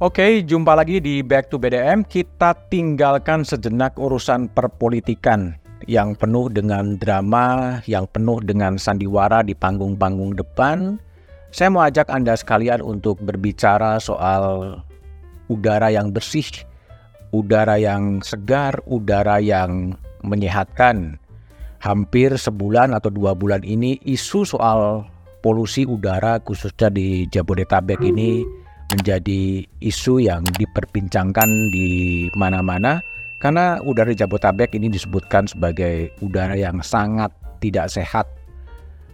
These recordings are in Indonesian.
Oke, jumpa lagi di Back to BDM. Kita tinggalkan sejenak urusan perpolitikan yang penuh dengan drama, yang penuh dengan sandiwara di panggung-panggung depan. Saya mau ajak Anda sekalian untuk berbicara soal udara yang bersih, udara yang segar, udara yang menyehatkan. Hampir sebulan atau dua bulan ini isu soal polusi udara khususnya di Jabodetabek ini menjadi isu yang diperbincangkan di mana-mana karena udara Jabodetabek ini disebutkan sebagai udara yang sangat tidak sehat.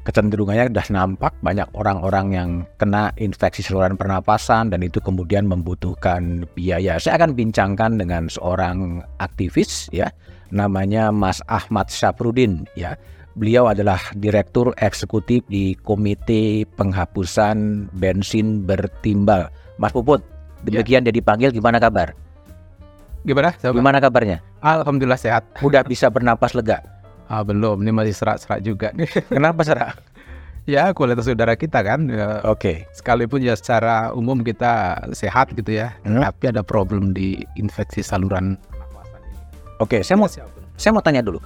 Kecenderungannya sudah nampak banyak orang-orang yang kena infeksi saluran pernapasan dan itu kemudian membutuhkan biaya. Saya akan bincangkan dengan seorang aktivis ya, namanya Mas Ahmad Syafrudin ya. Beliau adalah Direktur Eksekutif di Komite Penghapusan Bensin Bertimbal Mas Puput, demikian ya. dipanggil gimana kabar? Gimana? Gimana kabarnya? Alhamdulillah sehat. Udah bisa bernapas lega? Ah, belum, ini masih serak-serak juga. Kenapa serak? ya kualitas udara kita kan. Ya, Oke. Okay. Sekalipun ya secara umum kita sehat gitu ya, hmm. tapi ada problem di infeksi saluran Oke, okay, saya mau saya mau tanya dulu.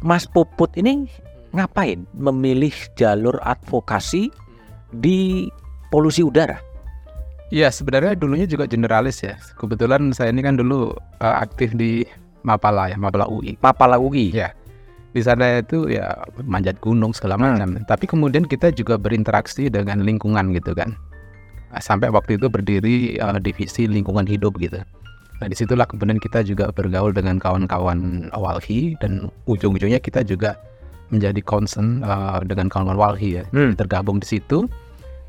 Mas Puput ini ngapain memilih jalur advokasi di polusi udara? Iya sebenarnya dulunya juga generalis ya. Kebetulan saya ini kan dulu uh, aktif di Mapala ya, Mapala UI. Mapala UI. Ya. Di sana itu ya manjat gunung segala hmm. macam. Hmm. Tapi kemudian kita juga berinteraksi dengan lingkungan gitu kan. Sampai waktu itu berdiri uh, divisi lingkungan hidup gitu. Nah di situlah kemudian kita juga bergaul dengan kawan-kawan Walhi dan ujung-ujungnya kita juga menjadi concern uh, dengan kawan-kawan Walhi ya. Hmm. Tergabung di situ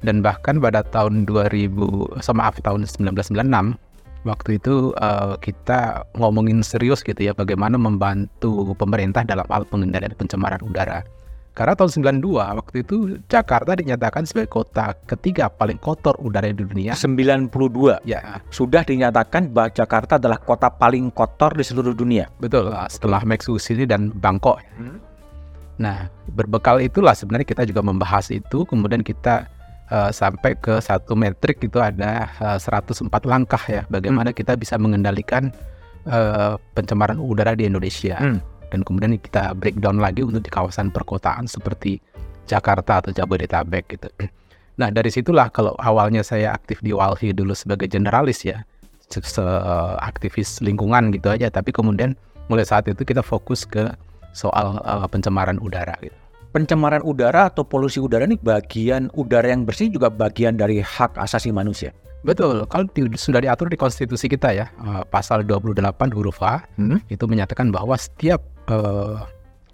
dan bahkan pada tahun 2000 sama maaf tahun 1996 waktu itu uh, kita ngomongin serius gitu ya bagaimana membantu pemerintah dalam hal pengendalian pencemaran udara. Karena tahun 92 waktu itu Jakarta dinyatakan sebagai kota ketiga paling kotor udara di dunia. 92. Ya. Sudah dinyatakan bahwa Jakarta adalah kota paling kotor di seluruh dunia. Betul. Setelah Mexico City dan Bangkok. Hmm. Nah, berbekal itulah sebenarnya kita juga membahas itu kemudian kita uh, sampai ke satu metrik itu ada uh, eh, 104 langkah ya bagaimana hmm. kita bisa mengendalikan uh, pencemaran udara di Indonesia hmm. dan kemudian kita breakdown lagi untuk di kawasan perkotaan seperti Jakarta atau Jabodetabek gitu. Nah dari situlah kalau awalnya saya aktif di Walhi dulu sebagai generalis ya, se aktivis lingkungan gitu aja, tapi kemudian mulai saat itu kita fokus ke soal uh, pencemaran udara gitu pencemaran udara atau polusi udara ini bagian udara yang bersih juga bagian dari hak asasi manusia. Betul, kalau di, sudah diatur di konstitusi kita ya, uh, pasal 28 huruf A hmm? itu menyatakan bahwa setiap uh,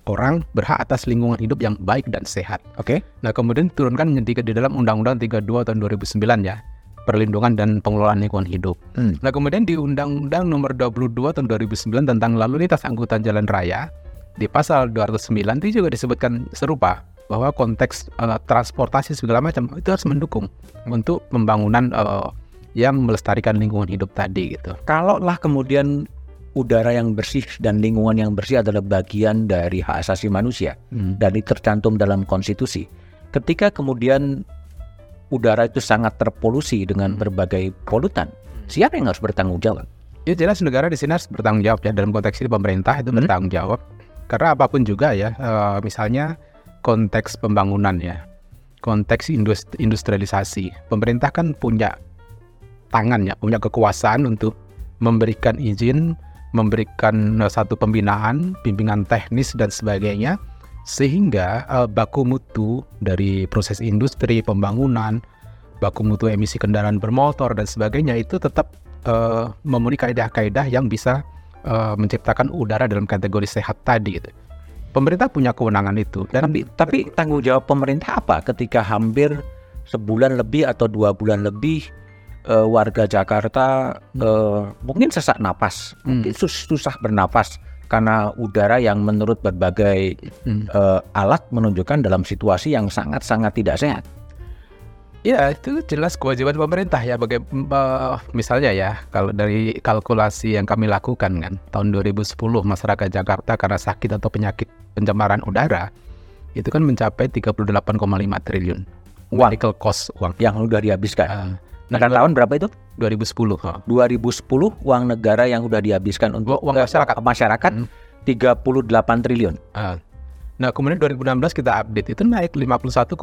orang berhak atas lingkungan hidup yang baik dan sehat. Oke. Okay. Nah, kemudian diturunkan di, di dalam Undang-Undang 32 tahun 2009 ya, perlindungan dan pengelolaan lingkungan hidup. Hmm. Nah, kemudian di Undang-Undang nomor 22 tahun 2009 tentang lalu lintas angkutan jalan raya di pasal 209 itu juga disebutkan serupa bahwa konteks uh, transportasi segala macam itu harus mendukung untuk pembangunan uh, yang melestarikan lingkungan hidup tadi gitu. Kalau lah kemudian udara yang bersih dan lingkungan yang bersih adalah bagian dari hak asasi manusia hmm. dan itu tercantum dalam konstitusi. Ketika kemudian udara itu sangat terpolusi dengan hmm. berbagai polutan, siapa yang harus bertanggung jawab? Ya jelas negara di sini harus bertanggung jawab ya dalam konteks ini pemerintah itu hmm. bertanggung jawab karena apa pun juga ya, uh, misalnya konteks pembangunan ya, konteks industrialisasi, pemerintah kan punya tangan ya, punya kekuasaan untuk memberikan izin, memberikan satu pembinaan, bimbingan teknis dan sebagainya, sehingga uh, baku mutu dari proses industri pembangunan, baku mutu emisi kendaraan bermotor dan sebagainya itu tetap uh, memenuhi kaidah-kaidah yang bisa uh, menciptakan udara dalam kategori sehat tadi gitu. Pemerintah punya kewenangan itu. Dan tapi, tapi tanggung jawab pemerintah apa ketika hampir sebulan lebih atau dua bulan lebih uh, warga Jakarta uh, mungkin sesak napas, hmm. mungkin sus susah bernapas karena udara yang menurut berbagai hmm. uh, alat menunjukkan dalam situasi yang sangat-sangat tidak sehat. Ya itu jelas kewajiban pemerintah ya bagai uh, misalnya ya kalau dari kalkulasi yang kami lakukan kan tahun 2010 masyarakat Jakarta karena sakit atau penyakit pencemaran udara itu kan mencapai 38,5 triliun uang medical cost uang yang sudah dihabiskan. Uh, Nah, Nah, tahun berapa itu? 2010. oh. 2010 uang negara yang udah dihabiskan untuk Uang eh, masyarakat. masyarakat Hmm. 38 triliun. Ah. Nah, kemudian 2016 kita update itu naik 51,2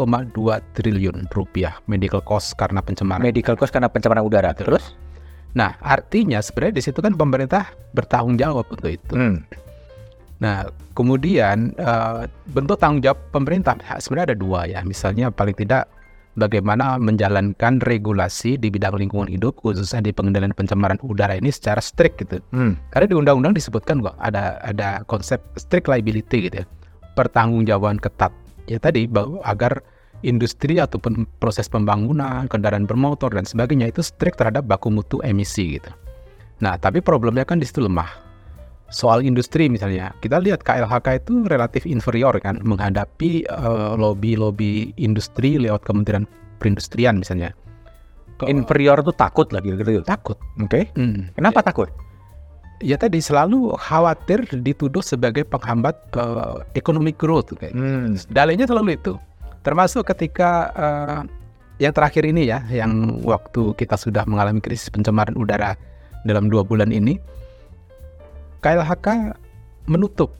triliun rupiah medical cost karena pencemaran. Medical cost karena pencemaran udara. Betul. Terus? Nah, artinya sebenarnya di situ kan pemerintah bertanggung jawab untuk itu. Hmm. Nah, kemudian eh, bentuk tanggung jawab pemerintah sebenarnya ada dua ya. Misalnya paling tidak bagaimana menjalankan regulasi di bidang lingkungan hidup khususnya di pengendalian pencemaran udara ini secara strict gitu. Hmm. Karena di undang-undang disebutkan kok ada ada konsep strict liability gitu ya. Pertanggungjawaban ketat. Ya tadi bahwa agar industri ataupun proses pembangunan, kendaraan bermotor dan sebagainya itu strict terhadap baku mutu emisi gitu. Nah, tapi problemnya kan di situ lemah. Soal industri misalnya, kita lihat KLHK itu relatif inferior kan menghadapi eh, lobby-lobby industri lewat Kementerian Perindustrian misalnya. Ke- Inferior tuh takut lagi gitu. takut. Oke. Hmm. Kenapa takut? Ya tadi selalu khawatir dituduh sebagai penghambat eh, economic growth kayak. Hmm. Dalilnya selalu itu. Termasuk ketika eh, yang terakhir ini ya, yang waktu kita sudah mengalami krisis pencemaran udara dalam dua bulan ini, KLHK menutup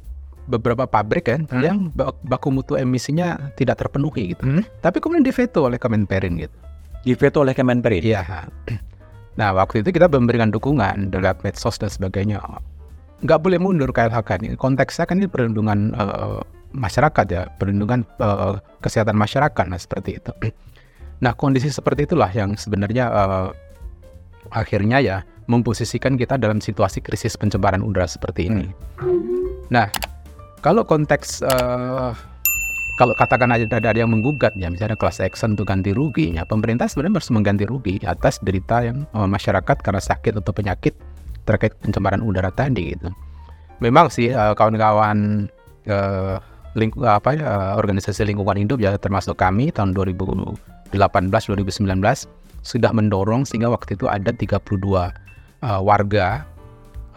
beberapa pabrik kan Hmm. yang bak- baku mutu emisinya tidak terpenuhi gitu. Hmm. Tapi kemudian diveto oleh Kemenperin gitu. Diveto oleh Kemenperin. Iya. Nah, waktu itu kita memberikan dukungan lewat medsos dan sebagainya. Nggak boleh mundur KLHK ini. Konteksnya kan ini perlindungan eh, masyarakat ya, perlindungan eh, kesehatan masyarakat, nah seperti itu. Nah, kondisi seperti itulah yang sebenarnya eh, akhirnya ya memposisikan kita dalam situasi krisis pencemaran udara seperti ini. Nah, kalau konteks eh, kalau katakan aja ada, ada yang menggugat ya misalnya kelas action untuk ganti rugi ya pemerintah sebenarnya harus mengganti rugi atas derita yang eh, masyarakat karena sakit atau penyakit terkait pencemaran udara tadi gitu. Memang sih eh, kawan-kawan eh, lingku- apa ya eh, organisasi lingkungan hidup ya termasuk kami tahun 2018 2019 sudah mendorong sehingga waktu itu ada 32 eh, warga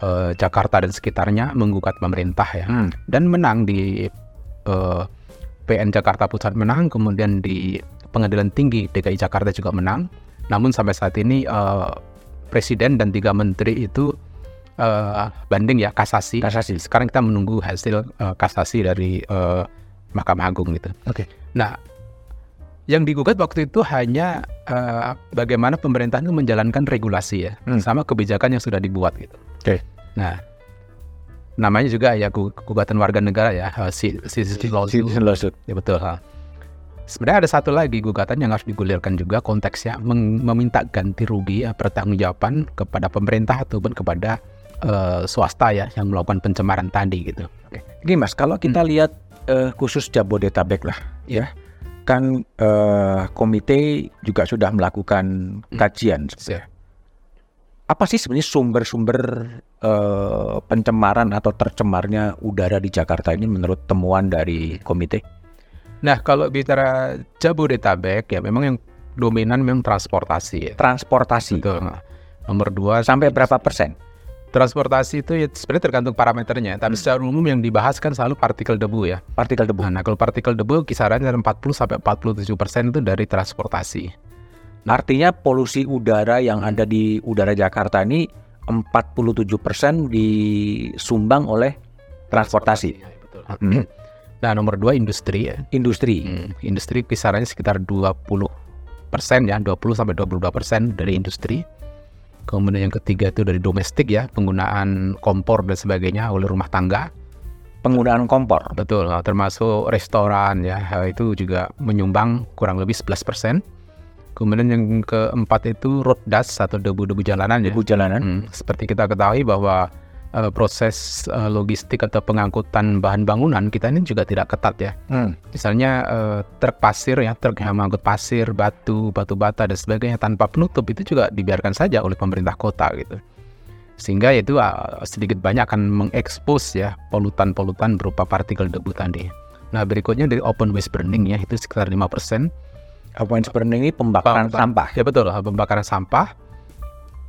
eh, Jakarta dan sekitarnya menggugat pemerintah ya Hmm. dan menang di eh, PN Jakarta Pusat menang, kemudian di Pengadilan Tinggi DKI Jakarta juga menang. Namun sampai saat ini eh, Presiden dan tiga menteri itu eh, banding ya kasasi. Kasasi. Sekarang kita menunggu hasil eh, kasasi dari eh, Mahkamah Agung gitu. Oke. Nah, yang digugat waktu itu hanya eh, bagaimana pemerintah itu menjalankan regulasi ya, Hmm. sama kebijakan yang sudah dibuat gitu. Oke. Nah, namanya juga ya gu- gugatan warga negara ya, si, si, si, Citizen lawsuit. Ya betul. ha. Sebenarnya ada satu lagi gugatan yang harus digulirkan juga konteksnya meminta ganti rugi ya, pertanggungjawaban kepada pemerintah ataupun kepada eh, swasta ya yang melakukan pencemaran tadi gitu. Gini mas, kalau kita lihat eh, khusus Jabodetabek lah, ya kan eh, komite juga sudah melakukan kajian. Ya. Apa sih sebenarnya sumber-sumber eh, pencemaran atau tercemarnya udara di Jakarta ini menurut temuan dari komite? Nah kalau bicara Jabodetabek ya memang yang dominan memang transportasi ya. Transportasi Betul. Nomor dua sampai berapa persen? transportasi itu ya sebenarnya tergantung parameternya. Tapi secara umum yang dibahas kan selalu partikel debu ya. Partikel debu. Nah, kalau partikel debu kisarannya dari 40 sampai 47 persen itu dari transportasi. Artinya polusi udara yang ada di udara Jakarta ini 47 persen disumbang oleh transportasi. Ya, betul. Hmm. Nah, nomor dua industri ya. Industri. Hmm, industri kisarannya sekitar 20 persen ya, 20 sampai 22 persen dari industri. Kemudian yang ketiga itu dari domestik ya, penggunaan kompor dan sebagainya oleh rumah tangga. Penggunaan kompor. Betul, termasuk restoran ya, itu juga menyumbang kurang lebih 11 persen. Kemudian yang keempat itu road dust atau debu-debu jalanan ya. Debu jalanan. Hmm, seperti kita ketahui bahwa eh, proses eh, logistik atau pengangkutan bahan bangunan kita ini juga tidak ketat ya. Hmm. Misalnya eh, truk pasir ya, truk yang mengangkut pasir, batu, batu bata dan sebagainya tanpa penutup itu juga dibiarkan saja oleh pemerintah kota gitu. Sehingga itu sedikit banyak akan mengekspos ya polutan-polutan berupa partikel debu tadi. Nah berikutnya dari open waste burning ya itu sekitar 5%. Yang burning ini pembakaran Pembak- sampah. Ya betul, pembakaran sampah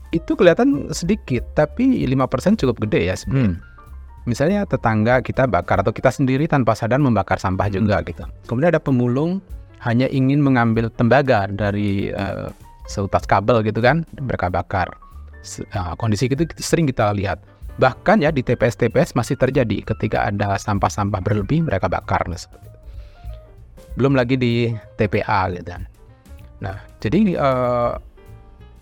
itu kelihatan sedikit tapi 5% cukup gede ya sebenarnya. Hmm. Misalnya tetangga kita bakar atau kita sendiri tanpa sadar membakar sampah juga gitu. Kemudian ada pemulung hanya ingin mengambil tembaga dari eh, seutas kabel gitu kan mereka bakar. Nah, kondisi itu sering kita lihat. Bahkan ya di TPS-TPS masih terjadi ketika ada sampah-sampah berlebih mereka bakar. Belum lagi di TPA gitu. kan. Nah, jadi uh,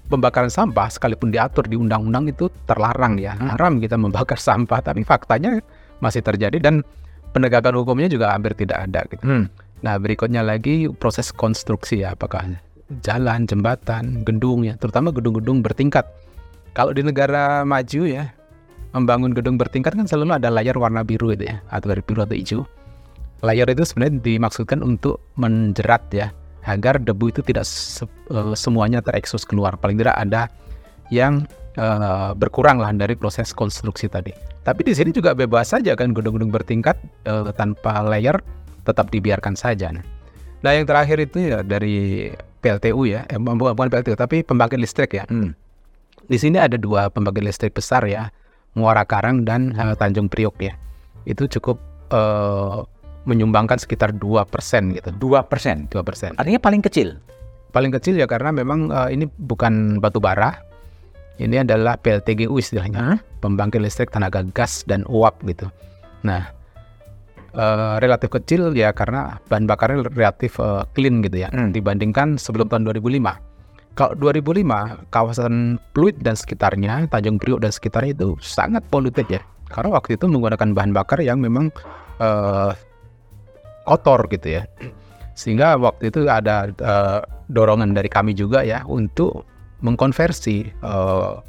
pembakaran sampah sekalipun diatur di undang-undang itu terlarang ya. Haram kita membakar sampah, tapi faktanya masih terjadi dan penegakan hukumnya juga hampir tidak ada gitu. Hmm. Nah, berikutnya lagi proses konstruksi ya, apakah jalan, jembatan, gedung ya, terutama gedung-gedung bertingkat. Kalau di negara maju ya, membangun gedung bertingkat kan selalu ada layar warna biru itu ya, atau dari biru atau hijau. Layar itu sebenarnya dimaksudkan untuk menjerat ya, agar debu itu tidak se uh, semuanya terekspos keluar. Paling tidak ada yang uh, berkurang lah dari proses konstruksi tadi. Tapi di sini juga bebas saja kan gedung-gedung bertingkat uh, tanpa layer tetap dibiarkan saja. Nah, yang terakhir itu ya dari PLTU ya, eh, bukan, bukan PLTU tapi pembangkit listrik ya. Hmm. Di sini ada dua pembangkit listrik besar ya, Muara Karang dan uh, Tanjung Priok ya. Itu cukup uh, menyumbangkan sekitar 2% gitu. 2%. 2%. Artinya paling kecil. Paling kecil ya karena memang uh, ini bukan batu bara. Ini adalah PLTGU istilahnya, huh? pembangkit listrik tenaga gas dan uap gitu. Nah, uh, relatif kecil ya karena bahan bakarnya relatif uh, clean gitu ya hmm. dibandingkan sebelum tahun 2005. Kalau 2005 kawasan Pluit dan sekitarnya, Tanjung Priok dan sekitarnya itu sangat poluted ya. Karena waktu itu menggunakan bahan bakar yang memang uh, kotor gitu ya. Sehingga waktu itu ada uh, dorongan dari kami juga ya untuk mengkonversi uh,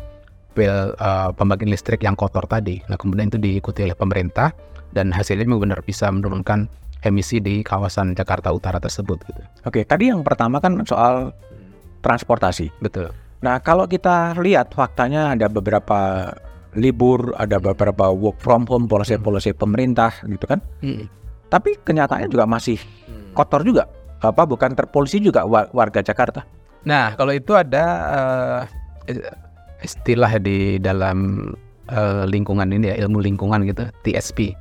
pel, uh, pembangkit listrik yang kotor tadi. Nah kemudian itu diikuti oleh pemerintah dan hasilnya benar bisa menurunkan emisi di kawasan Jakarta Utara tersebut gitu. Oke, tadi yang pertama kan soal transportasi. Betul. Nah, kalau kita lihat faktanya ada beberapa libur, ada beberapa work from home, polisi-polisi pemerintah gitu kan. Hmm. Tapi kenyataannya juga masih hmm. kotor juga. Apa bukan terpolisi juga warga Jakarta? Nah, kalau itu ada uh, istilah di dalam uh, lingkungan ini ya, ilmu lingkungan gitu, TSP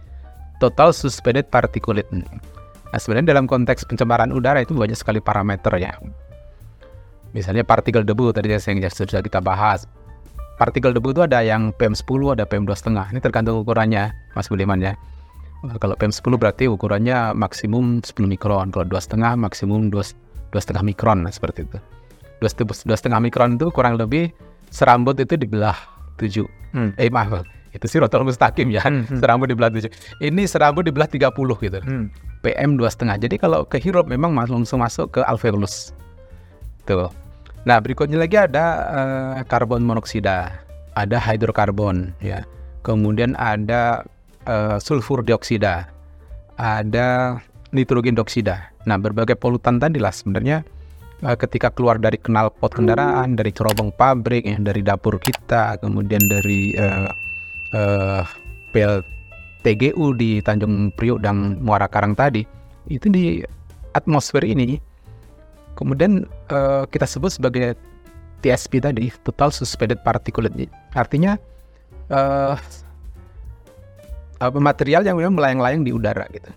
total suspended particulate. Nah, sebenarnya dalam konteks pencemaran udara itu banyak sekali parameter ya. Misalnya partikel debu tadi yang sudah kita bahas. Partikel debu itu ada yang PM10, ada PM2,5. Ini tergantung ukurannya, Mas Budiman ya. Kalau PM10 berarti ukurannya maksimum 10 mikron, kalau 2,5 maksimum 2,5 mikron, nah, seperti itu. 2,5 mikron itu kurang lebih serambut itu dibelah 7. Hmm. Eh maaf, itu sih rotol mustaqim ya hmm, hmm. serambut dibelah tujuh ini serambut dibelah 30 gitu hmm. PM dua setengah jadi kalau kehirup memang langsung masuk ke alveolus tuh nah berikutnya lagi ada uh, karbon monoksida ada hidrokarbon ya kemudian ada uh, sulfur dioksida. Ada nitrogen dioksida. Nah berbagai polutan tadi lah sebenarnya uh, ketika keluar dari knalpot kendaraan, dari cerobong pabrik, ya, dari dapur kita, kemudian dari uh, uh, PLTGU di Tanjung Priok dan Muara Karang tadi itu di atmosfer ini. Kemudian uh, kita sebut sebagai TSP tadi total suspended particulate. Artinya uh, material yang memang melayang-layang di udara gitu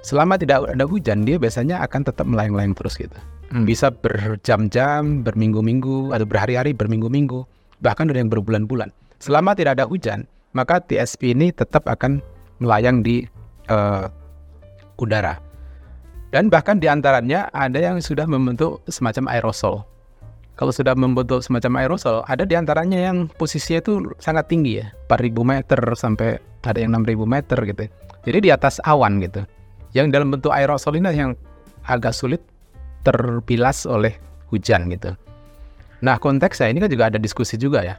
selama tidak ada hujan dia biasanya akan tetap melayang-layang terus gitu hmm. bisa berjam-jam berminggu-minggu atau berhari-hari berminggu-minggu bahkan ada yang berbulan-bulan selama tidak ada hujan, maka TSP ini tetap akan melayang di uh, udara. Dan bahkan di antaranya ada yang sudah membentuk semacam aerosol. Kalau sudah membentuk semacam aerosol, ada di antaranya yang posisinya itu sangat tinggi ya, 4000 meter sampai ada yang 6000 meter gitu. Jadi di atas awan gitu. Yang dalam bentuk aerosol ini yang agak sulit terpilas oleh hujan gitu. Nah konteksnya ini kan juga ada diskusi juga ya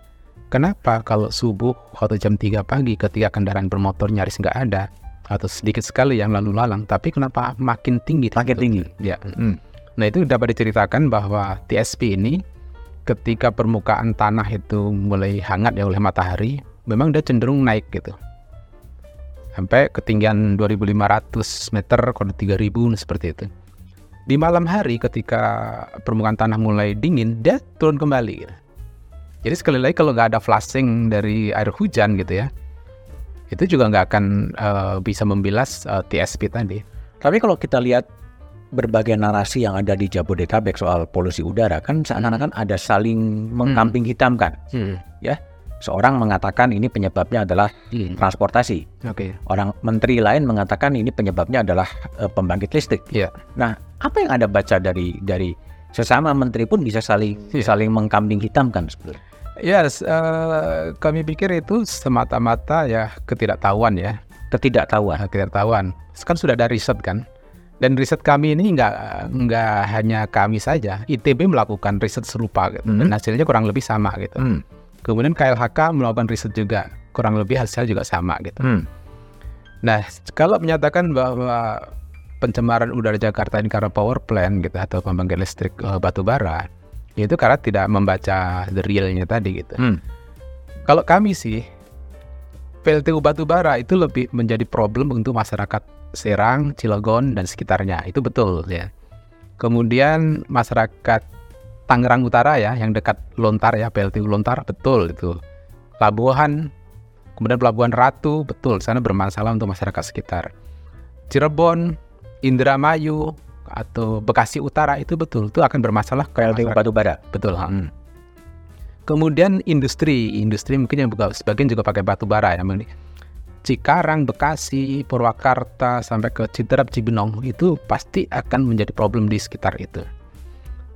Kenapa kalau subuh atau jam 3 pagi ketika kendaraan bermotor nyaris nggak ada atau sedikit sekali yang lalu lalang, tapi kenapa makin tinggi? Makin tinggi. Ya. Hmm. Nah itu dapat diceritakan bahwa TSP ini ketika permukaan tanah itu mulai hangat ya oleh matahari, memang dia cenderung naik gitu. Sampai ketinggian 2500 meter, kalau 3000 seperti itu. Di malam hari ketika permukaan tanah mulai dingin, dia turun kembali. Gitu. Jadi sekali lagi kalau nggak ada flushing dari air hujan gitu ya, itu juga nggak akan uh, bisa membilas uh, eh, TSP tadi. Tapi kalau kita lihat berbagai narasi yang ada di Jabodetabek soal polusi udara kan seakan-akan ada saling mengkambing hitamkan. Hmm. Seorang mengatakan ini penyebabnya adalah Hmm. transportasi. Oke. Orang menteri lain mengatakan ini penyebabnya adalah eh, pembangkit listrik. Iya. Nah, apa yang Anda baca dari dari sesama menteri pun bisa saling Iya. saling mengkambing hitamkan sebetulnya. Yes, eh, kami pikir itu semata-mata ya ketidaktahuan ya, Ketidaktahuan. Nah, ketidaktahuan. Kan sudah ada riset kan, dan riset kami ini nggak nggak hanya kami saja, ITB melakukan riset serupa gitu, Hmm. dan hasilnya kurang lebih sama gitu. Hmm. Kemudian KLHK melakukan riset juga, kurang lebih hasilnya juga sama gitu. Hmm. Nah, kalau menyatakan bahwa pencemaran udara Jakarta ini karena power plant gitu atau pembangkit listrik eh, batu bara, itu karena tidak membaca the realnya tadi gitu. Hmm. Kalau kami sih, PLTU batubara itu lebih menjadi problem untuk masyarakat Serang, Cilegon, dan sekitarnya. Itu betul ya. Kemudian masyarakat Tangerang Utara ya, yang dekat Lontar ya, PLTU Lontar, betul itu. Pelabuhan, kemudian Pelabuhan Ratu, betul, sana bermasalah untuk masyarakat sekitar. Cirebon, Indramayu, atau Bekasi Utara itu betul, itu akan bermasalah ke masyarakat. batubara. Betul. Hmm. Kemudian industri, industri mungkin yang sebagian juga pakai batu bara ya. Cikarang, Bekasi, Purwakarta sampai ke Citerap, Cibinong itu pasti akan menjadi problem di sekitar itu.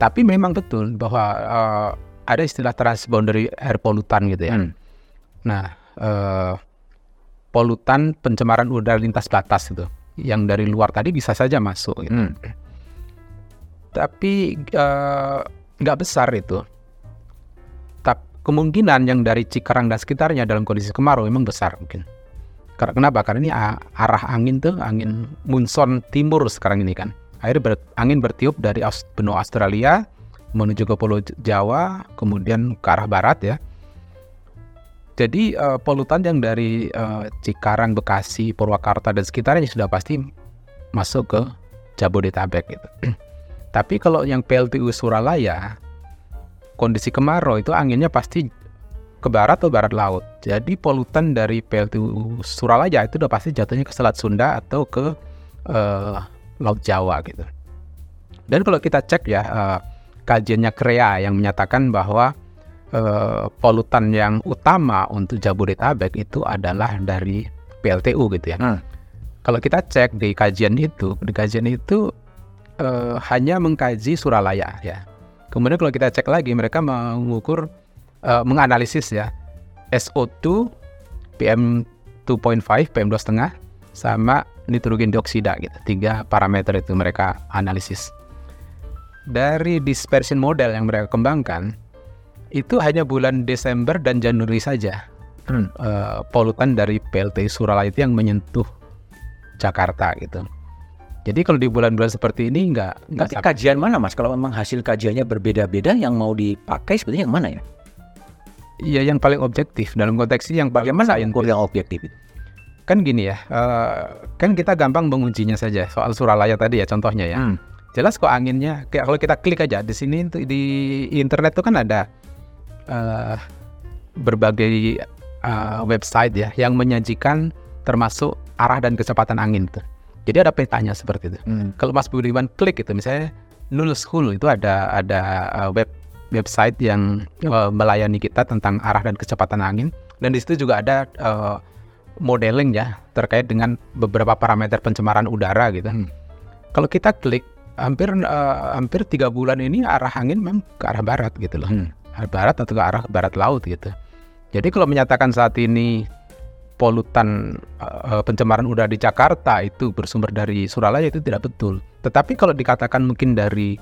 Tapi memang betul bahwa eh, ada istilah transboundary air pollutan gitu ya. Hmm. Nah, eh, polutan pencemaran udara lintas batas itu yang dari luar tadi bisa saja masuk. Gitu. Hmm. Tapi eh, nggak besar itu. Tapi kemungkinan yang dari Cikarang dan sekitarnya dalam kondisi kemarau memang besar mungkin. Karena kenapa? Karena ini arah angin tuh angin monsoon timur sekarang ini kan. Air ber- angin bertiup dari benua Australia menuju ke Pulau Jawa, kemudian ke arah barat ya. Jadi eh, polutan yang dari eh, Cikarang, Bekasi, Purwakarta dan sekitarnya sudah pasti masuk ke Jabodetabek gitu. Tapi kalau yang PLTU Suralaya, kondisi kemarau itu anginnya pasti ke barat atau barat laut. Jadi polutan dari PLTU Suralaya itu udah pasti jatuhnya ke Selat Sunda atau ke eh, Laut Jawa gitu. Dan kalau kita cek ya eh, kajiannya KREA yang menyatakan bahwa eh, polutan yang utama untuk Jabodetabek itu adalah dari PLTU gitu ya. Hmm. Kalau kita cek di kajian itu, di kajian itu eh, hanya mengkaji Suralaya ya. Kemudian kalau kita cek lagi, mereka mengukur, eh, menganalisis ya SO2, PM 2.5, PM 2,5, sama nitrogen dioksida gitu. Tiga parameter itu mereka analisis. Dari dispersion model yang mereka kembangkan, itu hanya bulan Desember dan Januari saja Hmm. eh, polutan dari PLT Suralaya itu yang menyentuh Jakarta gitu. Jadi kalau di bulan-bulan seperti ini nggak nggak kajian mana mas? Kalau memang hasil kajiannya berbeda-beda, yang mau dipakai sebetulnya yang mana ya? Iya yang paling objektif dalam konteks yang Bagaimana yang objektif itu? kan gini ya, eh, kan kita gampang mengujinya saja soal Suralaya tadi ya contohnya ya. Hmm. Jelas kok anginnya, kayak kalau kita klik aja di sini di internet tuh kan ada eh, berbagai eh, website ya yang menyajikan termasuk arah dan kecepatan angin tuh. Jadi ada petanya seperti itu. Hmm. Kalau Mas Budiman klik itu misalnya Nul School itu ada ada uh, web website yang uh, melayani kita tentang arah dan kecepatan angin dan di situ juga ada uh, modeling ya terkait dengan beberapa parameter pencemaran udara gitu. Hmm. Kalau kita klik hampir uh, hampir tiga bulan ini arah angin memang ke arah barat gitu loh, Hmm. arah barat atau ke arah barat laut gitu. Jadi kalau menyatakan saat ini polutan uh, pencemaran udara di Jakarta itu bersumber dari Suralaya itu tidak betul. Tetapi kalau dikatakan mungkin dari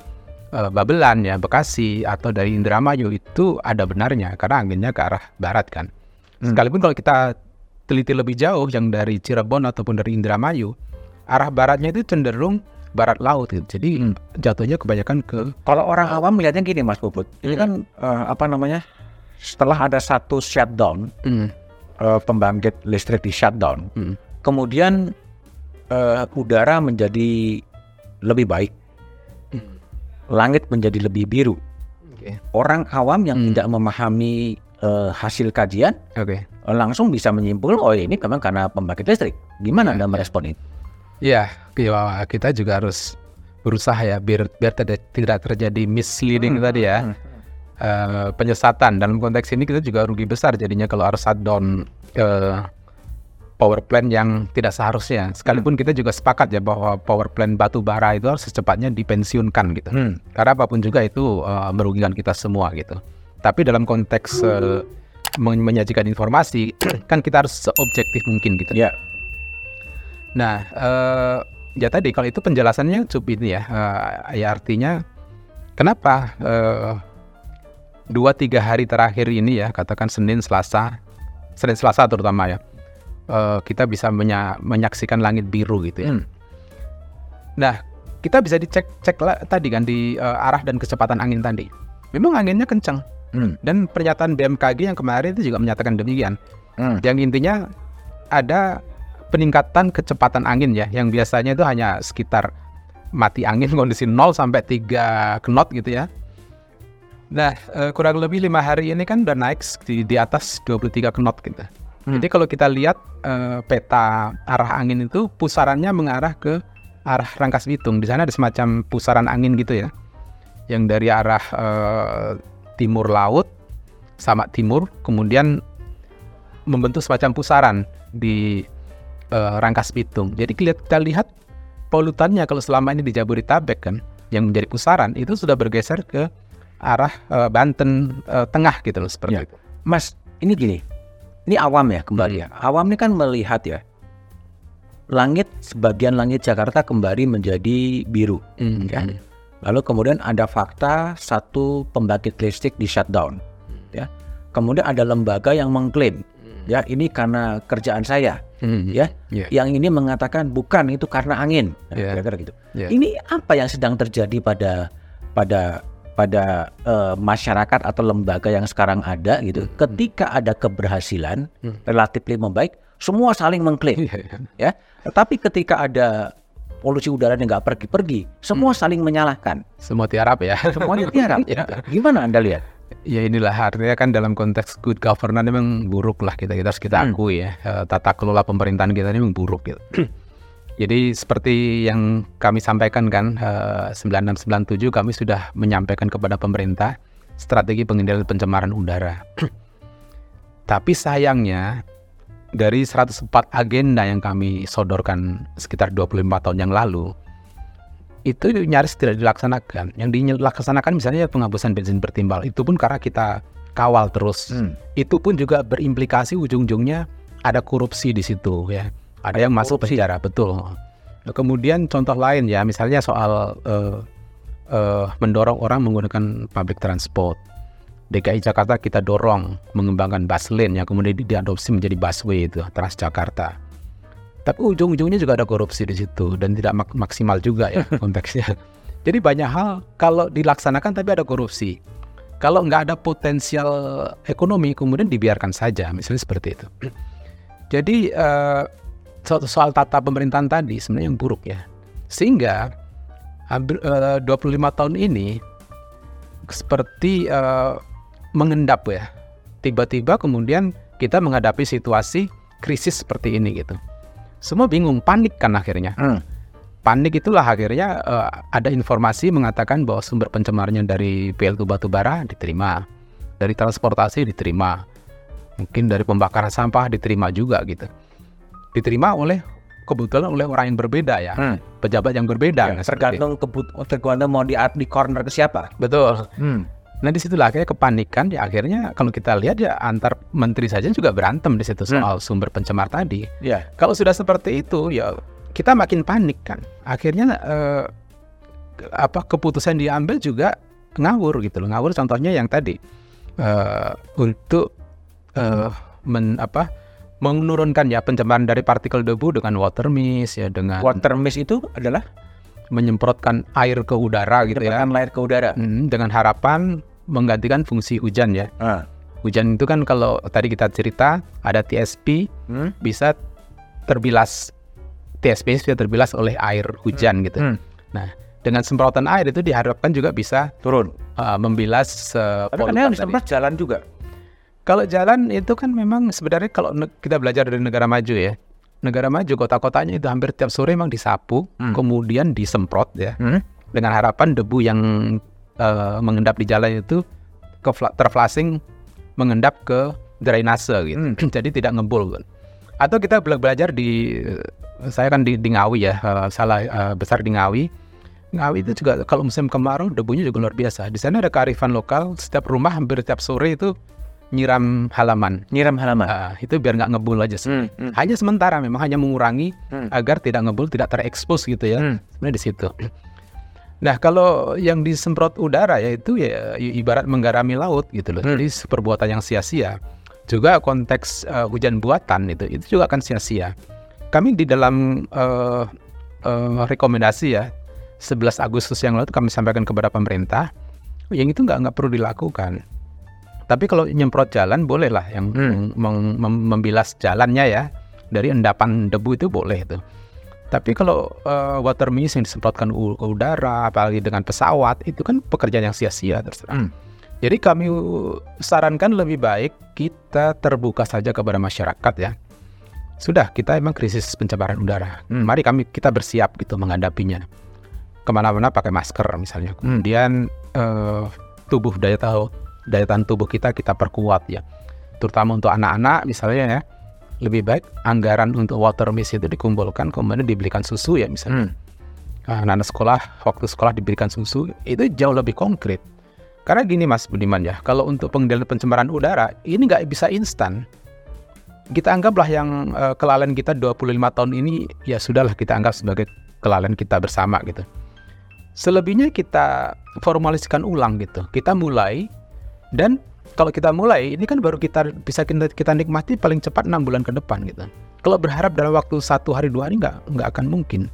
Babelan ya Bekasi atau dari Indramayu itu ada benarnya karena anginnya ke arah barat kan. Hmm. Sekalipun kalau kita teliti lebih jauh yang dari Cirebon ataupun dari Indramayu, arah baratnya itu cenderung barat laut gitu. Jadi Hmm. jatuhnya kebanyakan ke Kalau orang awam melihatnya gini Mas Puput, ini kan eh, apa namanya? Setelah ada satu shutdown, hmm, eh, pembangkit listrik di shutdown, hmm, kemudian eh, udara menjadi lebih baik. Langit menjadi lebih biru. Oke. Orang awam yang Hmm. tidak memahami eh, hasil kajian Oke. eh, langsung bisa menyimpulkan, oh ini memang karena pembangkit listrik. Gimana Ya, Anda ya. merespon itu? Iya, ya, kita juga harus berusaha ya biar biar tidak tidak terjadi misleading tadi ya. Eh, penyesatan dalam konteks ini kita juga rugi besar jadinya kalau harus shutdown eh, power plant yang tidak seharusnya. Sekalipun kita juga sepakat ya bahwa power plant batu bara itu harus secepatnya dipensiunkan gitu. Hmm. Karena apa pun juga itu eh, merugikan kita semua gitu. Tapi dalam konteks eh, men- menyajikan informasi kan kita harus seobjektif mungkin gitu. Ya. Nah, eh, ya tadi kalau itu penjelasannya cukup ini ya, eh, ya artinya kenapa eh, dua tiga hari terakhir ini ya, katakan Senin, Selasa, Senin Selasa terutama ya, eh, kita bisa menya- menyaksikan langit biru gitu ya. Hmm. Nah, kita bisa dicek cek lah tadi kan di eh, arah dan kecepatan angin tadi. Memang anginnya kencang Hmm. dan pernyataan BMKG yang kemarin itu juga menyatakan demikian. Hmm. Yang intinya ada peningkatan kecepatan angin ya, yang biasanya itu hanya sekitar mati angin kondisi 0 sampai 3 knot gitu ya. Nah, eh, kurang lebih lima hari ini kan udah naik di, di atas 23 knot gitu. Hmm. Jadi kalau kita lihat eh, peta arah angin itu pusarannya mengarah ke arah Rangkas Bitung. Di sana ada semacam pusaran angin gitu ya, yang dari arah eh, timur laut sama timur, kemudian membentuk semacam pusaran di eh, Rangkas Bitung. Jadi kita lihat polutannya kalau selama ini di Jabodetabek kan, yang menjadi pusaran itu sudah bergeser ke arah eh, Banten eh, tengah gitu loh seperti Ya. itu. Mas, ini gini. Ini awam ya kembali ya. Awam ini kan melihat ya. Langit sebagian langit Jakarta kembali menjadi biru. Hmm, Ya. Lalu kemudian ada fakta satu pembangkit listrik di shutdown. Ya. Kemudian ada lembaga yang mengklaim ya ini karena kerjaan saya. Hmm, Ya. ya. Yang ini mengatakan bukan itu karena angin. Nah, Ya. Kira-kira gitu. Ya. Ini apa yang sedang terjadi pada pada pada eh, masyarakat atau lembaga yang sekarang ada gitu. Ketika ada keberhasilan Hmm. relatif membaik, semua saling mengklaim Iya, iya. ya. Tetapi ketika ada polusi udara yang nggak pergi-pergi, semua saling menyalahkan. Semua tiarap ya. Semuanya tiarap. Ya. Gimana Anda lihat? Ya inilah artinya kan dalam konteks good governance memang buruk lah kita kita harus kita Hmm. akui ya Eh, tata kelola pemerintahan kita ini memang buruk gitu. Jadi seperti yang kami sampaikan kan eh, 9697 kami sudah menyampaikan kepada pemerintah strategi pengendalian pencemaran udara. Tapi sayangnya dari 104 agenda yang kami sodorkan sekitar 25 tahun yang lalu itu nyaris tidak dilaksanakan. Yang dilaksanakan misalnya penghapusan bensin bertimbal. Itu pun karena kita kawal terus. Hmm. Itu pun juga berimplikasi ujung-ujungnya ada korupsi di situ ya. Ada yang masuk korupsi. penjara betul. Nah, kemudian contoh lain ya, misalnya soal eh, eh, mendorong orang menggunakan public transport. DKI Jakarta kita dorong mengembangkan bus lane yang kemudian di- diadopsi menjadi busway itu Transjakarta. Tapi ujung-ujungnya juga ada korupsi di situ dan tidak mak- maksimal juga ya konteksnya. Jadi banyak hal kalau dilaksanakan tapi ada korupsi. Kalau nggak ada potensial ekonomi kemudian dibiarkan saja, misalnya seperti itu. Jadi eh, soal tata pemerintahan tadi sebenarnya yang buruk ya. Sehingga hampir eh, 25 tahun ini seperti eh, mengendap ya. Tiba-tiba kemudian kita menghadapi situasi krisis seperti ini gitu. Semua bingung, panik kan akhirnya. Hmm. Panik itulah akhirnya eh, ada informasi mengatakan bahwa sumber pencemarnya dari PLTU batubara diterima, dari transportasi diterima, mungkin dari pembakaran sampah diterima juga gitu. Diterima oleh kebetulan oleh orang yang berbeda ya, Hmm. pejabat yang berbeda. Ya, nah, seperti- tergantung kebut tergantung mau di di corner ke siapa. Betul. Hmm. Nah di situlah akhirnya kepanikan ya akhirnya kalau kita lihat ya antar menteri saja juga berantem di situ soal sumber pencemar tadi. Ya. Kalau sudah seperti itu ya kita makin panik kan. Akhirnya eh, apa keputusan diambil juga ngawur gitu loh. Ngawur contohnya yang tadi eh, untuk eh, men apa menurunkan ya pencemaran dari partikel debu dengan water mist ya dengan Water mist itu adalah menyemprotkan air ke udara gitu ya. air ke udara. Hmm, dengan harapan menggantikan fungsi hujan ya. Ah. Hujan itu kan kalau tadi kita cerita ada TSP Hmm. bisa terbilas TSP bisa terbilas oleh air hujan gitu. Hmm. Nah, dengan semprotan air itu diharapkan juga bisa Turun. uh, membilas uh, Tapi kan jalan juga. Kalau jalan itu kan memang sebenarnya kalau kita belajar dari negara maju ya. Negara maju kota-kotanya itu hampir tiap sore memang disapu, Hmm. kemudian disemprot ya. Hmm. dengan harapan debu yang uh, mengendap di jalan itu ke terflashing mengendap ke drainase gitu. Hmm. Jadi tidak ngebul. Kan. Atau kita belajar di saya kan di, di Ngawi ya, uh, salah uh, besar di Ngawi. Ngawi itu juga kalau musim kemarau debunya juga luar biasa. Di sana ada kearifan lokal, setiap rumah hampir setiap sore itu nyiram halaman. Nyiram halaman. Uh, itu biar nggak ngebul aja sih. Hmm, hmm. Hanya sementara memang hanya mengurangi hmm. agar tidak ngebul, tidak terekspos gitu ya. Hmm. Sebenarnya di situ. Nah kalau yang disemprot udara ya itu ya ibarat menggarami laut gitu loh. Hmm. Jadi perbuatan yang sia-sia. Juga konteks uh, hujan buatan itu itu juga akan sia-sia. Kami di dalam uh, uh, rekomendasi ya 11 Agustus yang lalu kami sampaikan kepada pemerintah yang itu nggak nggak perlu dilakukan tapi kalau nyemprot jalan bolehlah yang hmm. mem mem membilas jalannya ya dari endapan debu itu boleh itu. Tapi kalau uh, water mist yang disemprotkan ke udara, apalagi dengan pesawat, itu kan pekerjaan yang sia-sia terserah. Hmm. Jadi kami sarankan lebih baik kita terbuka saja kepada masyarakat ya. Sudah, kita emang krisis pencemaran udara. Hmm. Mari kami kita bersiap gitu menghadapinya. Ke mana-mana pakai masker misalnya. Hmm. Kemudian uh, tubuh daya tahu daya tahan tubuh kita kita perkuat ya. Terutama untuk anak-anak misalnya ya lebih baik anggaran untuk water mist itu dikumpulkan kemudian diberikan susu ya misalnya. Hmm. anak-anak sekolah waktu sekolah diberikan susu itu jauh lebih konkret. Karena gini Mas Budiman ya kalau untuk pengendalian pencemaran udara ini nggak bisa instan. Kita anggaplah yang uh, kelalaian kita 25 tahun ini ya sudahlah kita anggap sebagai kelalaian kita bersama gitu. Selebihnya kita formaliskan ulang gitu. Kita mulai dan kalau kita mulai, ini kan baru kita bisa kita, kita nikmati paling cepat enam bulan ke depan gitu. Kalau berharap dalam waktu satu hari dua hari nggak nggak akan mungkin.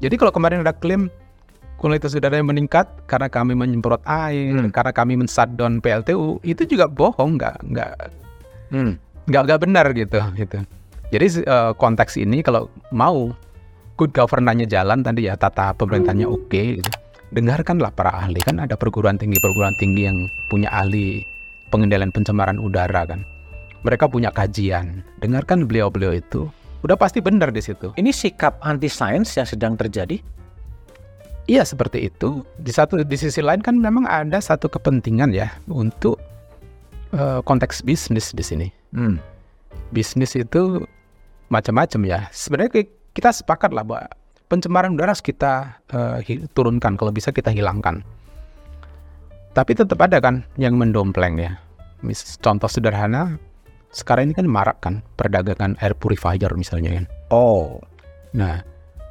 Jadi kalau kemarin ada klaim kualitas udara yang meningkat karena kami menyemprot air, hmm. karena kami men-shutdown PLTU, itu juga bohong, nggak nggak hmm. nggak nggak benar gitu gitu. Jadi uh, konteks ini kalau mau good governance-nya jalan tadi ya tata pemerintahnya oke okay, gitu dengarkanlah para ahli kan ada perguruan tinggi perguruan tinggi yang punya ahli pengendalian pencemaran udara kan. Mereka punya kajian. Dengarkan beliau-beliau itu. Udah pasti benar di situ. Ini sikap anti sains yang sedang terjadi? Iya seperti itu. Di satu di sisi lain kan memang ada satu kepentingan ya untuk uh, konteks bisnis di sini. Hmm. bisnis itu macam-macam ya. Sebenarnya kita sepakat lah bahwa pencemaran udara harus kita uh, turunkan. Kalau bisa kita hilangkan. Tapi tetap ada kan yang mendompleng ya. Mis contoh sederhana sekarang ini kan marak kan perdagangan air purifier misalnya kan. Oh. Nah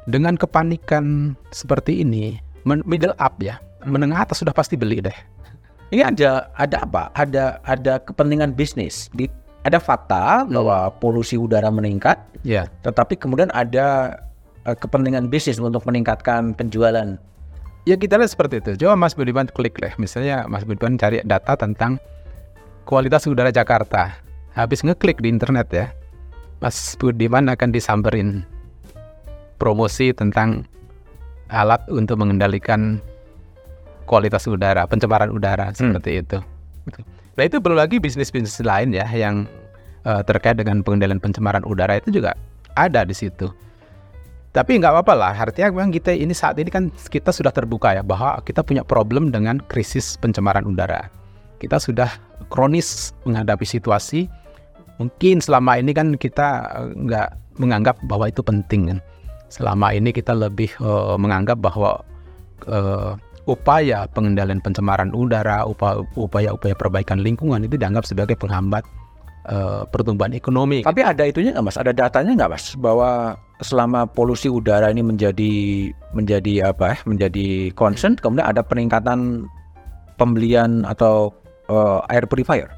dengan kepanikan seperti ini middle up ya menengah atas sudah pasti beli deh. Ini ada ada apa? Ada ada kepentingan bisnis. Di ada fakta hmm. bahwa polusi udara meningkat ya. tetapi kemudian ada uh, kepentingan bisnis untuk meningkatkan penjualan. Ya kita lihat seperti itu. Coba Mas Budiman klik deh. Misalnya Mas Budiman cari data tentang kualitas udara Jakarta. Habis ngeklik di internet ya, Mas Budiman akan disamperin promosi tentang alat untuk mengendalikan kualitas udara, pencemaran udara hmm. seperti itu. Nah itu belum lagi bisnis-bisnis lain ya yang uh, terkait dengan pengendalian pencemaran udara itu juga ada di situ. Tapi nggak apa-apa lah, artinya memang kita ini saat ini kan kita sudah terbuka ya bahwa kita punya problem dengan krisis pencemaran udara. Kita sudah kronis menghadapi situasi. Mungkin selama ini kan kita eh, nggak menganggap bahwa itu penting kan. Selama ini kita lebih uh, menganggap bahwa uh, upaya pengendalian pencemaran udara, upaya-upaya perbaikan lingkungan itu dianggap sebagai penghambat uh, pertumbuhan ekonomi. Tapi ada itunya nggak mas? Ada datanya nggak mas bahwa selama polusi udara ini menjadi menjadi apa ya menjadi concern kemudian ada peningkatan pembelian atau uh, air purifier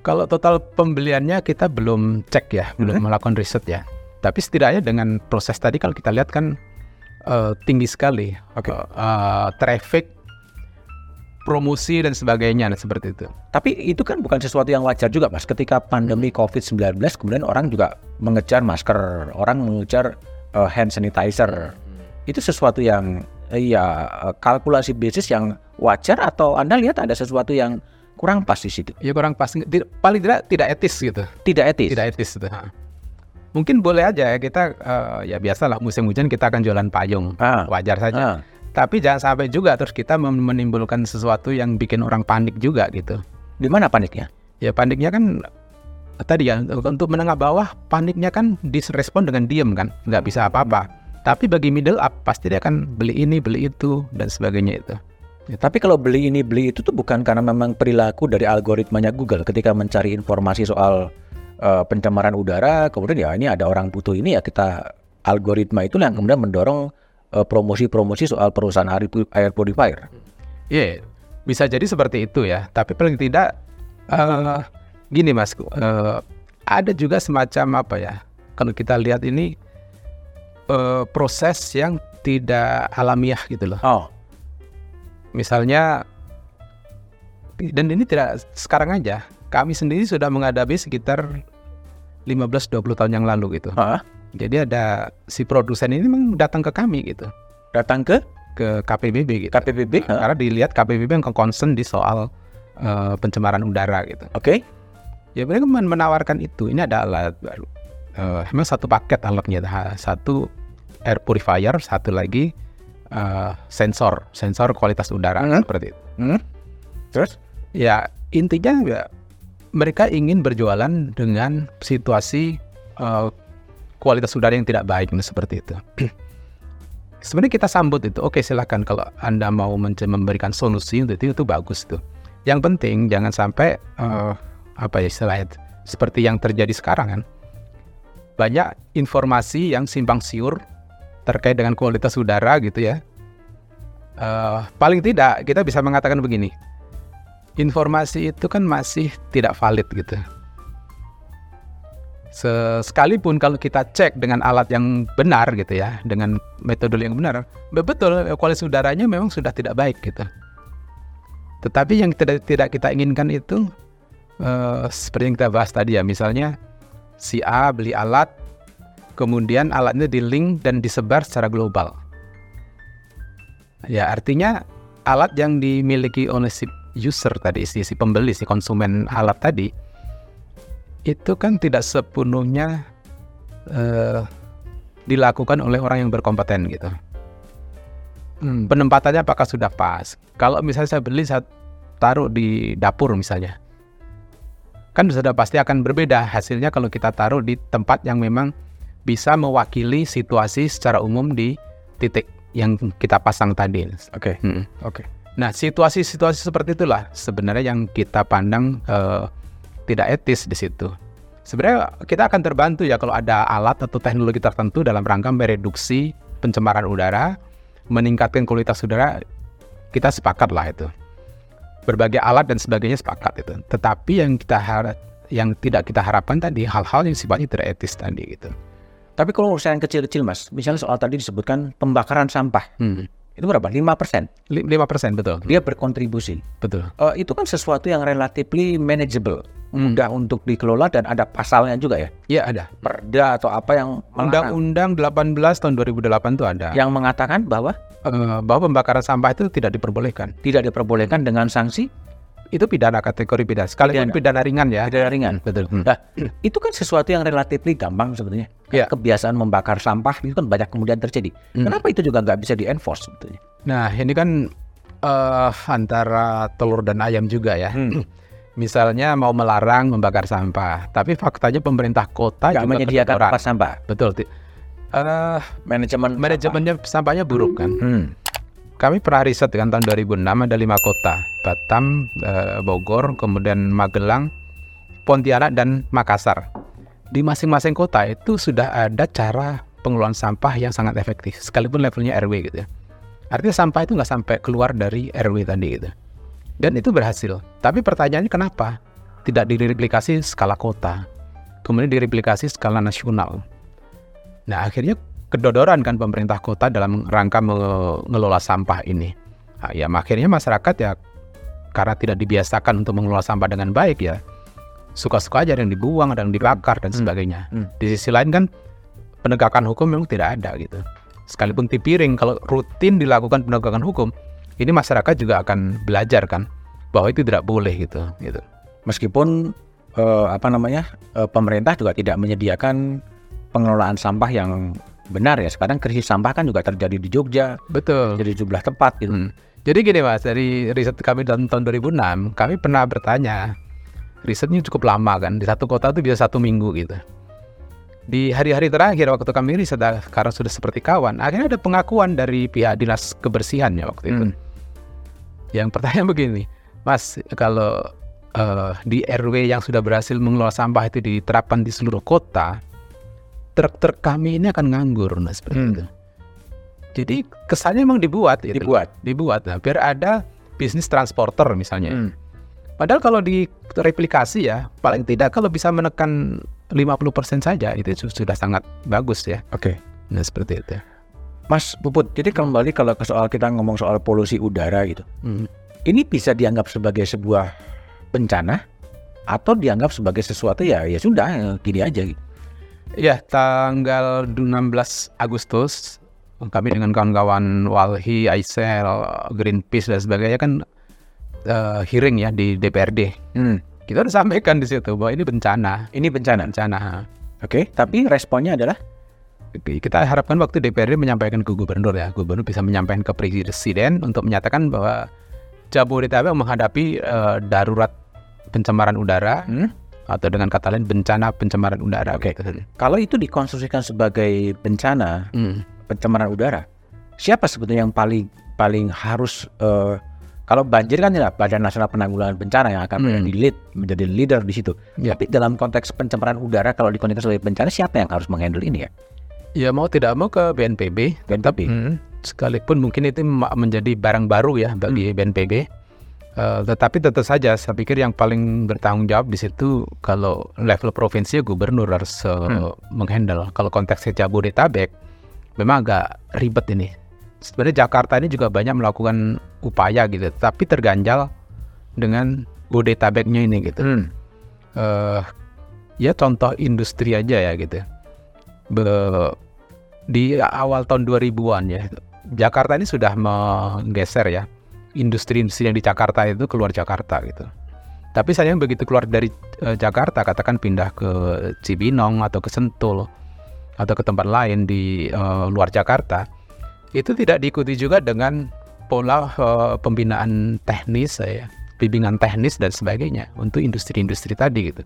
kalau total pembeliannya kita belum cek ya hmm. belum melakukan riset ya tapi setidaknya dengan proses tadi kalau kita lihat kan uh, tinggi sekali okay. uh, uh, traffic promosi dan sebagainya dan seperti itu. Tapi itu kan bukan sesuatu yang wajar juga Mas. Ketika pandemi hmm. COVID-19 kemudian orang juga mengejar masker, orang mengejar uh, hand sanitizer. Hmm. Itu sesuatu yang ya kalkulasi bisnis yang wajar atau Anda lihat ada sesuatu yang kurang pas di situ? Ya kurang pas. Paling tidak tidak etis gitu. Tidak etis. Tidak etis gitu. Mungkin boleh aja ya kita uh, ya biasalah musim hujan kita akan jualan payung. Ah. Wajar saja. Ah Tapi jangan sampai juga terus kita menimbulkan sesuatu yang bikin orang panik juga gitu. Di mana paniknya? Ya paniknya kan tadi ya untuk menengah bawah paniknya kan direspon dengan diem kan, nggak bisa apa-apa. Tapi bagi middle up pasti dia akan beli ini, beli itu dan sebagainya itu. Ya, tapi kalau beli ini beli itu tuh bukan karena memang perilaku dari algoritmanya Google ketika mencari informasi soal uh, pencemaran udara, kemudian ya ini ada orang butuh ini ya kita algoritma itu yang kemudian mendorong uh, promosi-promosi soal perusahaan air, pu- air purifier. Iya, bisa jadi seperti itu ya. Tapi paling tidak eh, gini mas, eh, ada juga semacam apa ya? Kalau kita lihat ini eh, proses yang tidak alamiah gitu loh. Oh, Misalnya, dan ini tidak sekarang aja. Kami sendiri sudah menghadapi sekitar 15-20 tahun yang lalu gitu. Hah? Jadi ada si produsen ini memang datang ke kami gitu, datang ke ke KPBB gitu. KPPB, Nah, karena dilihat KPBB yang concern di soal eh, pencemaran udara gitu. oke? Ya mereka men- menawarkan itu. Ini ada alat baru. Eh, memang satu paket alatnya. Ha- Satu air purifier, satu lagi eh, sensor, sensor kualitas udara Hmm. seperti itu. Hmm? Terus? Ya intinya ya mereka ingin berjualan dengan situasi eh, kualitas udara yang tidak baik seperti itu. Sebenarnya kita sambut itu, oke silahkan kalau anda mau memberikan solusi untuk itu itu bagus tuh. Yang penting jangan sampai eh, apa ya istilahnya seperti yang terjadi sekarang kan. Banyak informasi yang simpang siur terkait dengan kualitas udara gitu ya. Eh, paling tidak kita bisa mengatakan begini, informasi itu kan masih tidak valid gitu. Se- Sekalipun kalau kita cek dengan alat yang benar gitu ya, dengan metode yang benar, betul kualitas udaranya memang sudah tidak baik gitu. Tetapi yang tidak tidak kita inginkan itu eh, seperti yang kita bahas tadi ya, misalnya si A beli alat, kemudian alatnya di link dan disebar secara global. Ya artinya alat yang dimiliki oleh si user tadi, si, si pembeli, si konsumen alat tadi, itu kan tidak sepenuhnya eh, dilakukan oleh orang yang berkompeten gitu. Hmm, penempatannya apakah sudah pas? Kalau misalnya saya beli, saya taruh di dapur misalnya, kan sudah pasti akan berbeda hasilnya kalau kita taruh di tempat yang memang bisa mewakili situasi secara umum di titik yang kita pasang tadi. Oke. Hmm. Oke. Nah, situasi-situasi seperti itulah sebenarnya yang kita pandang eh, tidak etis di situ. Sebenarnya kita akan terbantu ya kalau ada alat atau teknologi tertentu dalam rangka mereduksi pencemaran udara, meningkatkan kualitas udara, kita sepakat lah itu. Berbagai alat dan sebagainya sepakat itu. Tetapi yang kita harap yang tidak kita harapkan tadi hal-hal yang sifatnya tidak etis tadi gitu. Tapi kalau urusan kecil-kecil mas, misalnya soal tadi disebutkan pembakaran sampah, Hmm. Itu berapa? 5%. Li- 5% betul. Dia berkontribusi. Betul. Eh, itu kan sesuatu yang relatively manageable, mudah untuk dikelola dan ada pasalnya juga ya. Iya ada. Perda atau apa yang Undang-Undang 18 tahun 2008 itu ada. yang mengatakan bahwa Eh, bahwa pembakaran sampah itu tidak diperbolehkan. tidak diperbolehkan dengan sanksi Itu pidana kategori pidana. Sekalipun Pidana. pidana, ringan ya. pidana ringan. Betul. Hmm. Nah, itu kan sesuatu yang relatifly gampang sebetulnya. Iya. Kebiasaan membakar sampah itu kan banyak kemudian terjadi. Hmm. Kenapa itu juga nggak bisa di-enforce sebetulnya? Nah, ini kan eh, antara telur dan ayam juga ya. Hmm. Misalnya mau melarang membakar sampah, tapi faktanya pemerintah kota Nggak juga menyediakan tempat sampah. Betul. Eh, Manajemen manajemennya sampahnya buruk kan. Hmm. Kami pernah riset kan tahun 2006 ada lima kota, Batam, eh, Bogor, kemudian Magelang, Pontianak dan Makassar. Di masing-masing kota itu sudah ada cara pengelolaan sampah yang sangat efektif, sekalipun levelnya RW gitu ya. Artinya sampah itu nggak sampai keluar dari RW tadi gitu. Dan itu berhasil. Tapi pertanyaannya kenapa tidak direplikasi skala kota, kemudian direplikasi skala nasional. Nah akhirnya kedodoran kan pemerintah kota dalam rangka mengelola sampah ini. Nah, ya akhirnya masyarakat ya karena tidak dibiasakan untuk mengelola sampah dengan baik ya suka-suka aja ada yang dibuang, ada yang dibakar dan Hmm. sebagainya. Hmm. Di sisi lain kan penegakan hukum memang tidak ada gitu. Sekalipun tipiring kalau rutin dilakukan penegakan hukum, ini masyarakat juga akan belajar kan bahwa itu tidak boleh gitu gitu. Meskipun eh, apa namanya eh, pemerintah juga tidak menyediakan pengelolaan sampah yang benar ya sekarang krisis sampah kan juga terjadi di Jogja, Betul. jadi jumlah tempat gitu. Hmm. Jadi gini mas, dari riset kami dalam tahun 2006, kami pernah bertanya, risetnya cukup lama kan, di satu kota itu bisa satu minggu gitu. Di hari-hari terakhir waktu kami riset, karena sudah seperti kawan, akhirnya ada pengakuan dari pihak dinas kebersihannya waktu itu. Hmm. Yang pertanyaan begini, mas kalau eh, di RW yang sudah berhasil mengelola sampah itu diterapkan di seluruh kota, truk-truk kami ini akan nganggur, nah seperti Hmm. itu. Jadi kesannya memang dibuat, gitu. Dibuat. dibuat, nah, biar ada bisnis transporter misalnya. Hmm. Padahal kalau di replikasi ya, paling tidak kalau bisa menekan 50% saja itu su- sudah sangat bagus ya. Oke. Nah seperti itu. Mas Puput, jadi kembali kalau ke soal kita ngomong soal polusi udara gitu. Hmm. Ini bisa dianggap sebagai sebuah bencana atau dianggap sebagai sesuatu ya ya sudah ya, gini aja gitu. Ya, tanggal 16 Agustus kami dengan kawan-kawan Walhi, Aisel, Greenpeace dan sebagainya kan eh, hearing ya di DPRD. Hmm. Kita udah sampaikan di situ bahwa ini bencana, Ini bencana. bencana. Oke, tapi responnya adalah Kita harapkan waktu DPRD menyampaikan ke gubernur ya, gubernur bisa menyampaikan ke presiden untuk menyatakan bahwa Jabodetabek menghadapi eh, darurat pencemaran udara hmm, atau dengan kata lain bencana pencemaran udara. Oke. gitu. kalau itu dikonstruksikan sebagai bencana Hmm. pencemaran udara, siapa sebetulnya yang paling paling harus eh, kalau banjir kan ya Badan Nasional Penanggulangan Bencana yang akan Hmm. menjadi lead, menjadi leader di situ. Ya. Tapi dalam konteks pencemaran udara kalau dikonstruksikan sebagai bencana siapa yang harus menghandle ini ya? Ya mau tidak mau ke BNPB, BNPB. Hmm, sekalipun mungkin itu menjadi barang baru ya bagi BNPB. Eh, tetapi tentu saja saya pikir yang paling bertanggung jawab di situ kalau level provinsi gubernur harus eh, Hmm. menghandle. Kalau konteksnya Jabodetabek memang agak ribet ini. Sebenarnya Jakarta ini juga banyak melakukan upaya gitu, tapi terganjal dengan Bodetabeknya ini gitu Hmm. eh ya contoh industri aja ya gitu. Be- di awal tahun 2000-an ya, Jakarta ini sudah menggeser ya industri-industri yang di Jakarta itu keluar Jakarta gitu. Tapi sayang begitu keluar dari eh, Jakarta, katakan pindah ke Cibinong atau ke Sentul atau ke tempat lain di eh, luar Jakarta, itu tidak diikuti juga dengan pola eh, pembinaan teknis ya, bimbingan teknis dan sebagainya untuk industri-industri tadi gitu.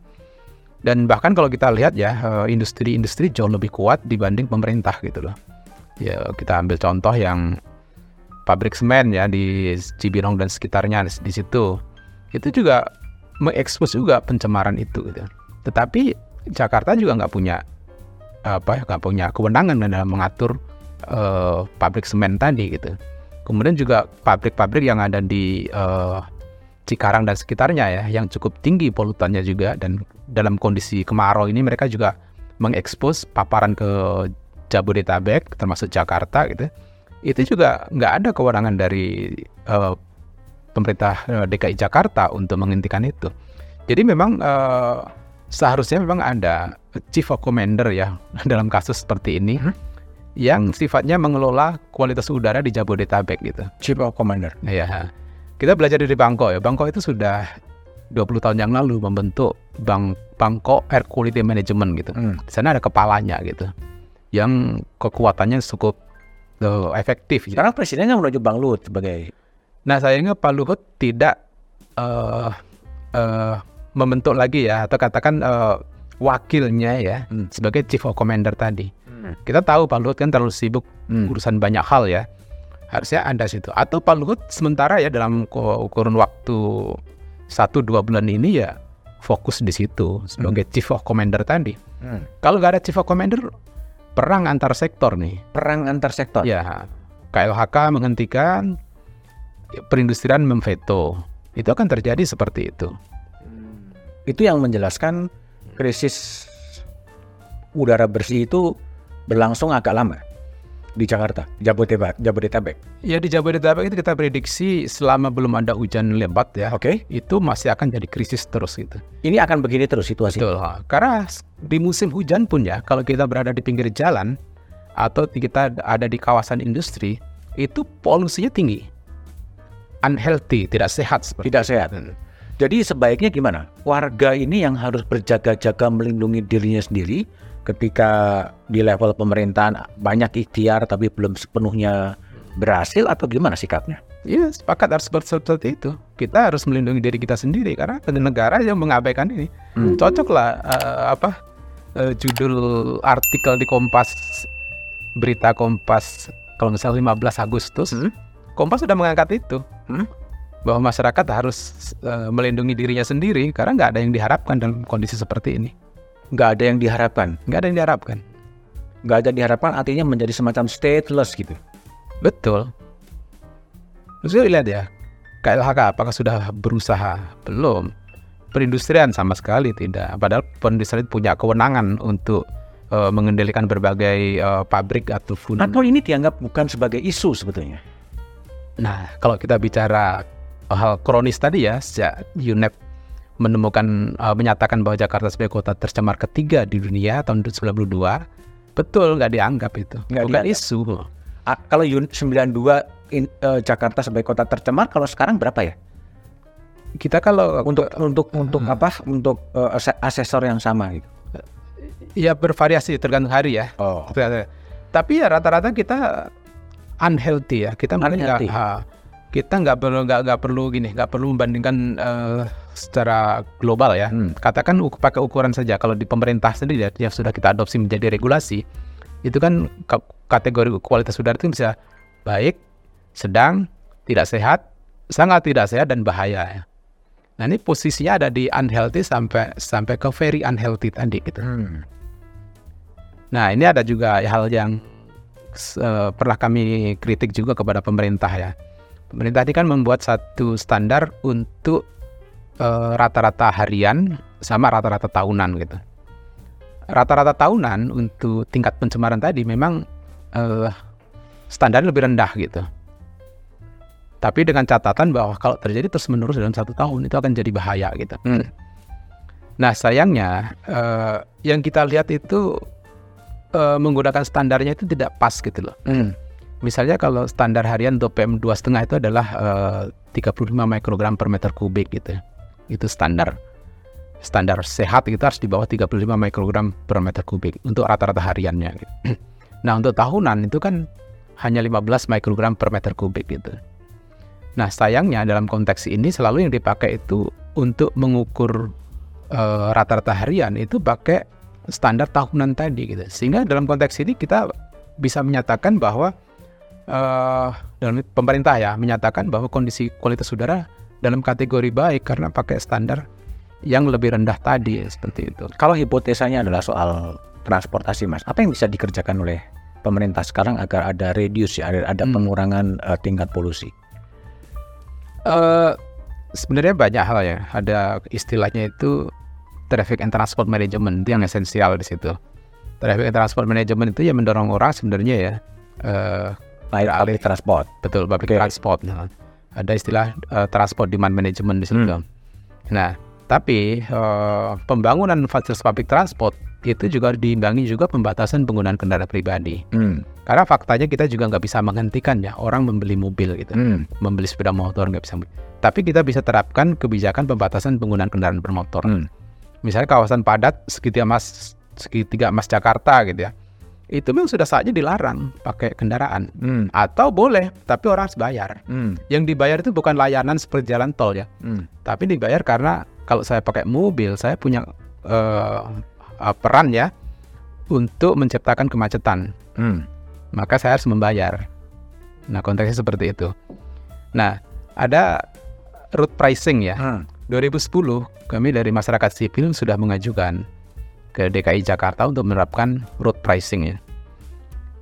Dan bahkan kalau kita lihat ya industri-industri jauh lebih kuat dibanding pemerintah gitu loh. Ya kita ambil contoh yang pabrik semen ya di Cibinong dan sekitarnya di situ. Itu juga mengekspos juga pencemaran itu gitu. Tetapi Jakarta juga nggak punya apa ya nggak punya kewenangan dalam mengatur eh, pabrik semen tadi gitu. Kemudian juga pabrik-pabrik yang ada di eh, Cikarang dan sekitarnya ya yang cukup tinggi polutannya juga dan dalam kondisi kemarau ini mereka juga mengekspos paparan ke Jabodetabek termasuk Jakarta gitu. Itu juga nggak ada kewenangan dari eh, pemerintah eh, DKI Jakarta untuk menghentikan itu. Jadi memang eh, seharusnya memang ada chief of commander ya dalam kasus seperti ini Hmm. yang sifatnya mengelola kualitas udara di Jabodetabek gitu. Chief of Commander. Iya. Kita belajar dari Bangkok ya. Bangkok itu sudah 20 tahun yang lalu membentuk Bang Bangkok Air Quality Management gitu. Hmm. Di sana ada kepalanya gitu. Yang kekuatannya cukup eh, efektif. gitu. Sekarang presidennya menuju Bang Luhut sebagai Nah, sayangnya Pak Luhut tidak eh eh, membentuk lagi ya atau katakan eh, wakilnya ya Hmm. sebagai chief of commander tadi. Kita tahu Pak Luhut kan terlalu sibuk Hmm. urusan banyak hal ya. Harusnya ada situ. Atau Pak Luhut sementara ya dalam kurun waktu satu dua bulan ini ya fokus di situ sebagai chief of commander tadi. Hmm. Kalau nggak ada chief of commander, perang antar sektor nih. perang antar sektor. Ya, KLHK menghentikan, perindustrian memveto. Itu akan terjadi seperti itu. Itu yang menjelaskan krisis udara bersih itu berlangsung agak lama di Jakarta, Jabodetabek. Jabodetabek. Ya di Jabodetabek itu kita prediksi selama belum ada hujan lebat ya, Oke. itu masih akan jadi krisis terus gitu. Ini akan begini terus situasi. Betul. Karena di musim hujan pun ya, kalau kita berada di pinggir jalan atau kita ada di kawasan industri, itu polusinya tinggi. Unhealthy, tidak sehat seperti Tidak sehat. itu. Jadi sebaiknya gimana? Warga ini yang harus berjaga-jaga melindungi dirinya sendiri ketika di level pemerintahan banyak ikhtiar tapi belum sepenuhnya berhasil atau gimana sikapnya? Iya, sepakat harus seperti, itu. Kita harus melindungi diri kita sendiri karena ada negara yang mengabaikan ini. Hmm. Cocok lah eh, apa eh, judul artikel di Kompas berita Kompas kalau salah 15 Agustus. Hmm. Kompas sudah mengangkat itu. Hmm. Bahwa masyarakat harus eh, melindungi dirinya sendiri karena nggak ada yang diharapkan dalam kondisi seperti ini. Nggak ada yang diharapkan. Nggak ada yang diharapkan. Nggak ada diharapkan artinya menjadi semacam stateless gitu. Betul. Terus lihat ya, KLHK apakah sudah berusaha? Belum. Perindustrian sama sekali tidak. Padahal perindustrian punya kewenangan untuk eh, mengendalikan berbagai eh, pabrik ataupun. Atau ini dianggap bukan sebagai isu sebetulnya? Nah, kalau kita bicara hal kronis tadi ya, sejak UNEP menemukan eh, menyatakan bahwa Jakarta sebagai kota tercemar ketiga di dunia tahun 1992, betul nggak dianggap itu, Nggak bukan dianggap. isu. A- kalau Yun 92 in- eh, Jakarta sebagai kota tercemar, kalau sekarang berapa ya? Kita kalau Untuk untuk untuk apa? Untuk ase- asesor yang sama gitu. ya bervariasi tergantung hari ya. Oh. Tapi ya rata-rata kita unhealthy ya. Kita Unhealthy. ha, kita nggak perlu nggak perlu gini, nggak perlu membandingkan eh, secara global ya. Hmm. Katakan uk- pakai ukuran saja. Kalau di pemerintah sendiri ya, yang sudah kita adopsi menjadi regulasi, itu kan ka- kategori kualitas udara itu bisa baik, sedang, tidak sehat, sangat tidak sehat dan bahaya. ya. Nah ini posisinya ada di unhealthy sampai sampai ke very unhealthy tadi gitu. Hmm. Nah, ini ada juga hal yang eh, pernah kami kritik juga kepada pemerintah ya. Pemerintah ini kan membuat satu standar untuk eh, rata-rata harian sama rata-rata tahunan gitu. Rata-rata tahunan untuk tingkat pencemaran tadi memang eh, standarnya lebih rendah gitu. Tapi dengan catatan bahwa kalau terjadi terus menerus dalam satu tahun itu akan jadi bahaya gitu. Hmm. Nah sayangnya eh, yang kita lihat itu eh, menggunakan standarnya itu tidak pas gitu loh. Hmm. Misalnya kalau standar harian untuk PM 2,5 itu adalah eh, 35 mikrogram per meter kubik gitu. Itu standar. Standar sehat itu harus di bawah 35 mikrogram per meter kubik untuk rata-rata hariannya. Nah untuk tahunan itu kan hanya 15 mikrogram per meter kubik gitu. Nah sayangnya dalam konteks ini selalu yang dipakai itu untuk mengukur eh, rata-rata harian itu pakai standar tahunan tadi gitu. Sehingga dalam konteks ini kita bisa menyatakan bahwa eh dalam pemerintah ya menyatakan bahwa kondisi kualitas udara dalam kategori baik karena pakai standar yang lebih rendah tadi seperti itu. Kalau hipotesanya adalah soal transportasi, Mas, apa yang bisa dikerjakan oleh pemerintah sekarang agar ada reduce ya, ada, ada Hmm. pengurangan eh, tingkat polusi? Eh sebenarnya banyak hal ya. Ada istilahnya itu traffic and transport management itu yang esensial di situ. Traffic and transport management itu yang mendorong orang sebenarnya ya eh Lain alih transport. betul public Oke. transport. Nah, ada istilah eh, transport demand management di situ. Hmm. Nah, tapi eh, pembangunan fasilitas public transport itu juga diimbangi juga pembatasan penggunaan kendaraan pribadi. Hmm. Karena faktanya kita juga nggak bisa menghentikan ya orang membeli mobil gitu Hmm. membeli sepeda motor nggak bisa. Tapi kita bisa terapkan kebijakan pembatasan penggunaan kendaraan bermotor. Hmm. Misalnya kawasan padat segitiga emas segitiga emas Jakarta gitu ya. Itu memang sudah saatnya dilarang pakai kendaraan Hmm. atau boleh tapi orang harus bayar. Hmm. Yang dibayar itu bukan layanan seperti jalan tol ya, Hmm. tapi dibayar karena kalau saya pakai mobil saya punya eh, eh, peran ya untuk menciptakan kemacetan Hmm. maka saya harus membayar. Nah, konteksnya seperti itu. Nah, ada route pricing ya. Hmm. 2010 kami dari masyarakat sipil sudah mengajukan ke DKI Jakarta untuk menerapkan route pricing ya.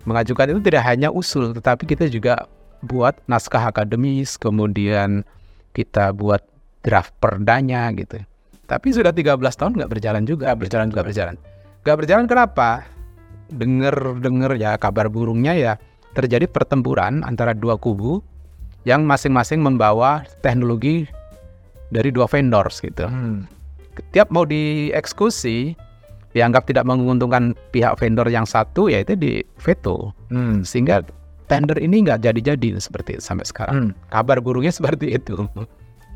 Mengajukan itu tidak hanya usul, tetapi kita juga buat naskah akademis, kemudian kita buat draft perdanya gitu. Tapi sudah 13 tahun nggak berjalan juga. Berjalan nggak berjalan. Nggak berjalan kenapa? Dengar-dengar ya kabar burungnya ya terjadi pertempuran antara dua kubu yang masing-masing membawa teknologi dari dua vendors gitu. Hmm. Tiap mau dieksekusi dianggap tidak menguntungkan pihak vendor yang satu yaitu di veto Hmm. sehingga tender ini nggak jadi-jadi seperti itu sampai sekarang. Hmm. Kabar burungnya seperti itu.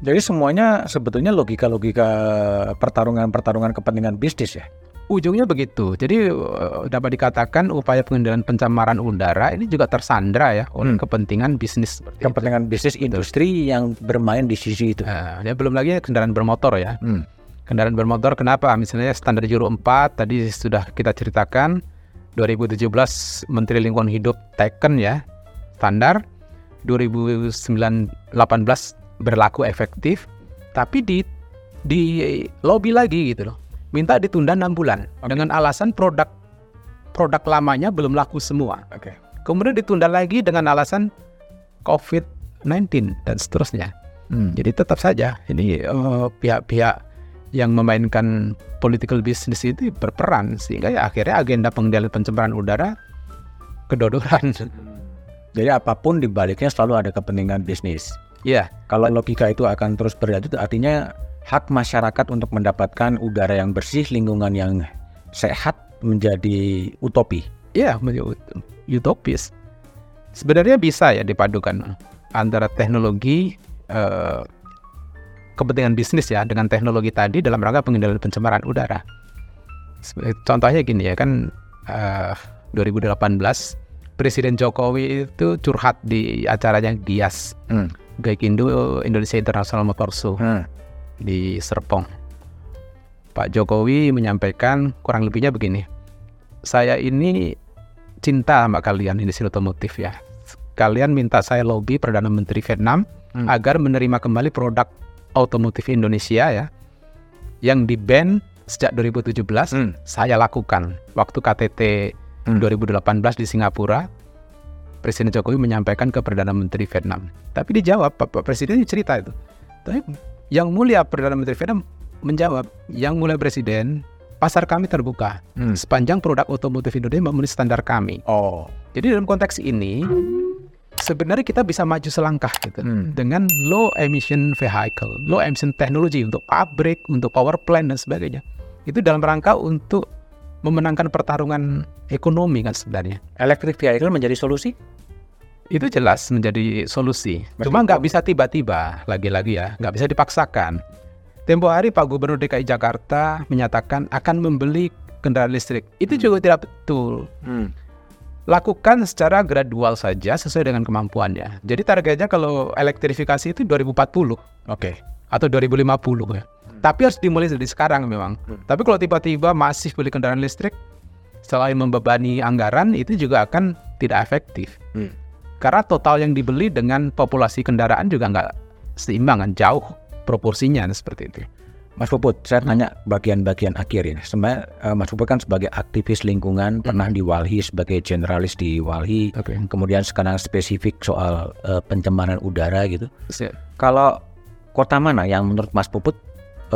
Jadi semuanya sebetulnya logika-logika pertarungan-pertarungan kepentingan bisnis ya. Ujungnya begitu. Jadi eh, dapat dikatakan upaya pengendalian pencemaran udara ini juga tersandra ya oleh Hmm. kepentingan bisnis seperti itu. Kepentingan bisnis industri yang bermain di sisi itu. Nah, ya belum lagi kendaraan bermotor ya. Hmm. Kendaraan bermotor kenapa? Misalnya standar Euro 4 tadi sudah kita ceritakan 2017 Menteri Lingkungan Hidup teken ya standar 2018 berlaku efektif tapi di di lobby lagi gitu loh. Minta ditunda enam bulan dengan alasan produk produk lamanya belum laku semua. Oke. Kemudian ditunda lagi dengan alasan COVID-19 dan seterusnya. Hmm. Jadi tetap saja ini eh, pihak-pihak yang memainkan political business itu berperan sehingga ya akhirnya agenda pengendalian pencemaran udara kedodoran. Jadi apa pun di baliknya selalu ada kepentingan bisnis. ya, Kalau logika itu akan terus berlanjut, artinya hak masyarakat untuk mendapatkan udara yang bersih, lingkungan yang sehat menjadi utopi. ya menjadi ut- utopis. Sebenarnya bisa ya dipadukan antara teknologi eh, kepentingan bisnis ya dengan teknologi tadi dalam rangka pengendalian pencemaran udara. Contohnya gini ya kan eh, 2018 Presiden Jokowi itu curhat di acaranya Gias Hmm. Gaikindo Indonesia International Motor Show Hmm. di Serpong. Pak Jokowi menyampaikan kurang lebihnya begini. Saya ini cinta sama kalian industri otomotif ya. Kalian minta saya lobby Perdana Menteri Vietnam Hmm. agar menerima kembali produk otomotif Indonesia ya yang di ban sejak 2017 Hmm. saya lakukan waktu KTT Hmm. 2018 di Singapura Presiden Jokowi menyampaikan ke Perdana Menteri Vietnam tapi dijawab Pak, Pak Presiden cerita itu tapi yang mulia Perdana Menteri Vietnam menjawab yang mulia Presiden pasar kami terbuka Hmm. sepanjang produk otomotif Indonesia memenuhi standar kami Oh. jadi dalam konteks ini sebenarnya kita bisa maju selangkah gitu Hmm. dengan low emission vehicle, low emission technology untuk pabrik, untuk power plant dan sebagainya. Itu dalam rangka untuk memenangkan pertarungan ekonomi kan sebenarnya. Electric vehicle menjadi solusi? Itu jelas menjadi solusi. Cuma nggak bisa tiba-tiba, lagi-lagi ya, nggak bisa dipaksakan. Tempo hari Pak Gubernur DKI Jakarta menyatakan akan membeli kendaraan listrik. Itu juga tidak betul. Hmm. Lakukan secara gradual saja sesuai dengan kemampuannya. Jadi targetnya kalau elektrifikasi itu 2040 Oke. atau 2050 ya. Tapi harus dimulai dari sekarang memang. Hmm. Tapi kalau tiba-tiba masif beli kendaraan listrik selain membebani anggaran itu juga akan tidak efektif. Hmm. Karena total yang dibeli dengan populasi kendaraan juga nggak seimbang kan jauh proporsinya seperti itu. Mas Puput, saya tanya bagian-bagian akhir ini. Sebenarnya eh, Mas Puput kan sebagai aktivis lingkungan, pernah di Walhi sebagai generalis di Walhi, Oke. kemudian sekarang spesifik soal eh, pencemaran udara gitu. Kalau kota mana yang menurut Mas Puput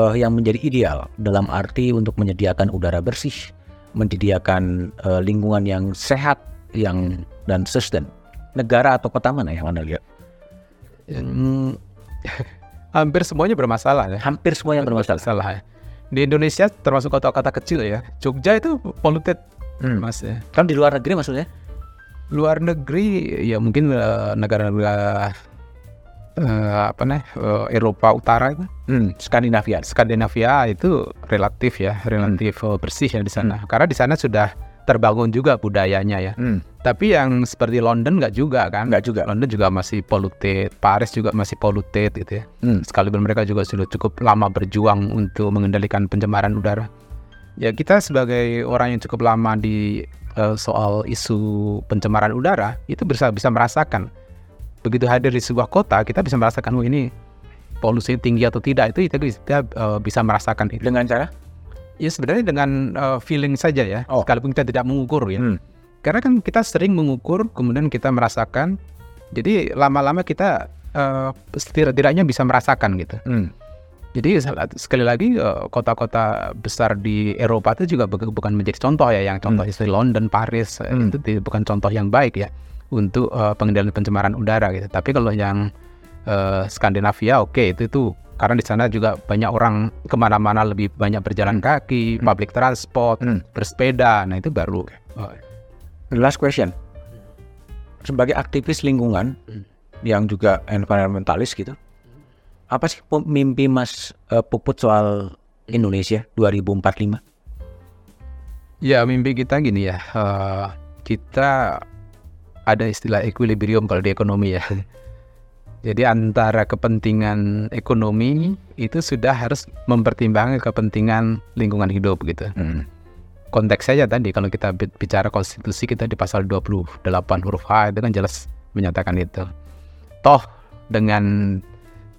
eh, yang menjadi ideal dalam arti untuk menyediakan udara bersih, menyediakan eh, lingkungan yang sehat, yang dan sustain? Negara atau kota mana yang Anda lihat? Hmm, hampir semuanya bermasalah ya. Hampir semua yang bermasalah. Salah ya. Di Indonesia termasuk kota-kota kecil ya. Jogja itu polluted Hmm. mas ya. Kan di luar negeri maksudnya? Luar negeri ya mungkin eh, negara-negara eh, apa nih eh, Eropa Utara itu Hmm, Skandinavia. Skandinavia itu relatif ya relatif eh, bersih ya di sana. Karena di sana sudah terbangun juga budayanya ya. Hmm, Tapi yang seperti London nggak juga kan? enggak juga. London juga masih polluted, Paris juga masih polluted gitu ya. Hmm. Sekalipun mereka juga sudah cukup lama berjuang untuk mengendalikan pencemaran udara. Ya kita sebagai orang yang cukup lama di eh, soal isu pencemaran udara itu bisa bisa merasakan. Begitu hadir di sebuah kota kita bisa merasakan oh ini polusi tinggi atau tidak itu kita, kita eh, bisa merasakan itu. Dengan cara? Ya sebenarnya dengan eh, feeling saja ya, Oh. sekalipun kita tidak mengukur ya. Hmm. Karena kan kita sering mengukur, kemudian kita merasakan. Jadi lama-lama kita eh, setidaknya bisa merasakan gitu. Hmm. Jadi sekali lagi eh, kota-kota besar di Eropa itu juga bu- bukan menjadi contoh ya, yang contoh seperti London, Paris eh, Hmm. itu bukan contoh yang baik ya untuk eh, pengendalian pencemaran udara gitu. Tapi kalau yang eh, Skandinavia oke itu itu karena di sana juga banyak orang ke mana-mana lebih banyak berjalan kaki, public transport, Hmm. bersepeda, nah itu baru. Oh, Last question. Sebagai aktivis lingkungan Hmm. yang juga environmentalis gitu, apa sih mimpi Mas eh, Puput soal Indonesia 2045? Ya mimpi kita gini ya, uh, kita ada istilah equilibrium kalau di ekonomi ya. Jadi antara kepentingan ekonomi itu sudah harus mempertimbangkan kepentingan lingkungan hidup gitu. Hmm. Konteks saja tadi kalau kita bicara konstitusi kita di pasal 28 huruf H itu kan jelas menyatakan itu. Toh dengan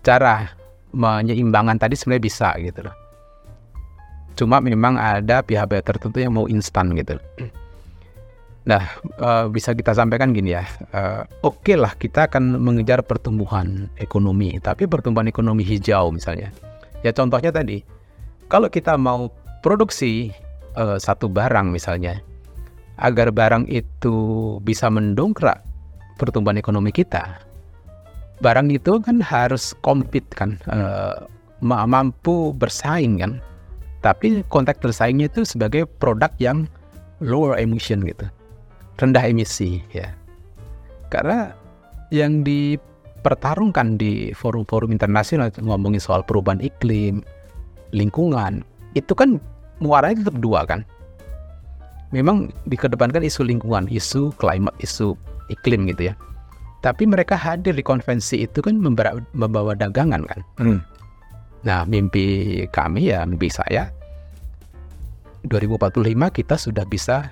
cara menyeimbangkan tadi sebenarnya bisa gitu loh. Cuma memang ada pihak-pihak tertentu yang mau instan gitu. Nah, uh, bisa kita sampaikan gini ya, uh, oke okay lah kita akan mengejar pertumbuhan ekonomi, tapi pertumbuhan ekonomi hijau misalnya. Ya contohnya tadi, kalau kita mau produksi uh, satu barang misalnya, agar barang itu bisa mendongkrak pertumbuhan ekonomi kita, barang itu kan harus compete kan, uh, mampu bersaing kan. Tapi konteks bersaingnya itu sebagai produk yang lower emission gitu rendah emisi ya. Karena yang dipertarungkan di forum-forum internasional ngomongin soal perubahan iklim, lingkungan, itu kan muaranya tetap dua kan. Memang dikedepankan isu lingkungan, isu climate, isu iklim gitu ya. Tapi mereka hadir di konvensi itu kan membawa, dagangan kan. Hmm. Nah, mimpi kami ya, mimpi saya 2045 kita sudah bisa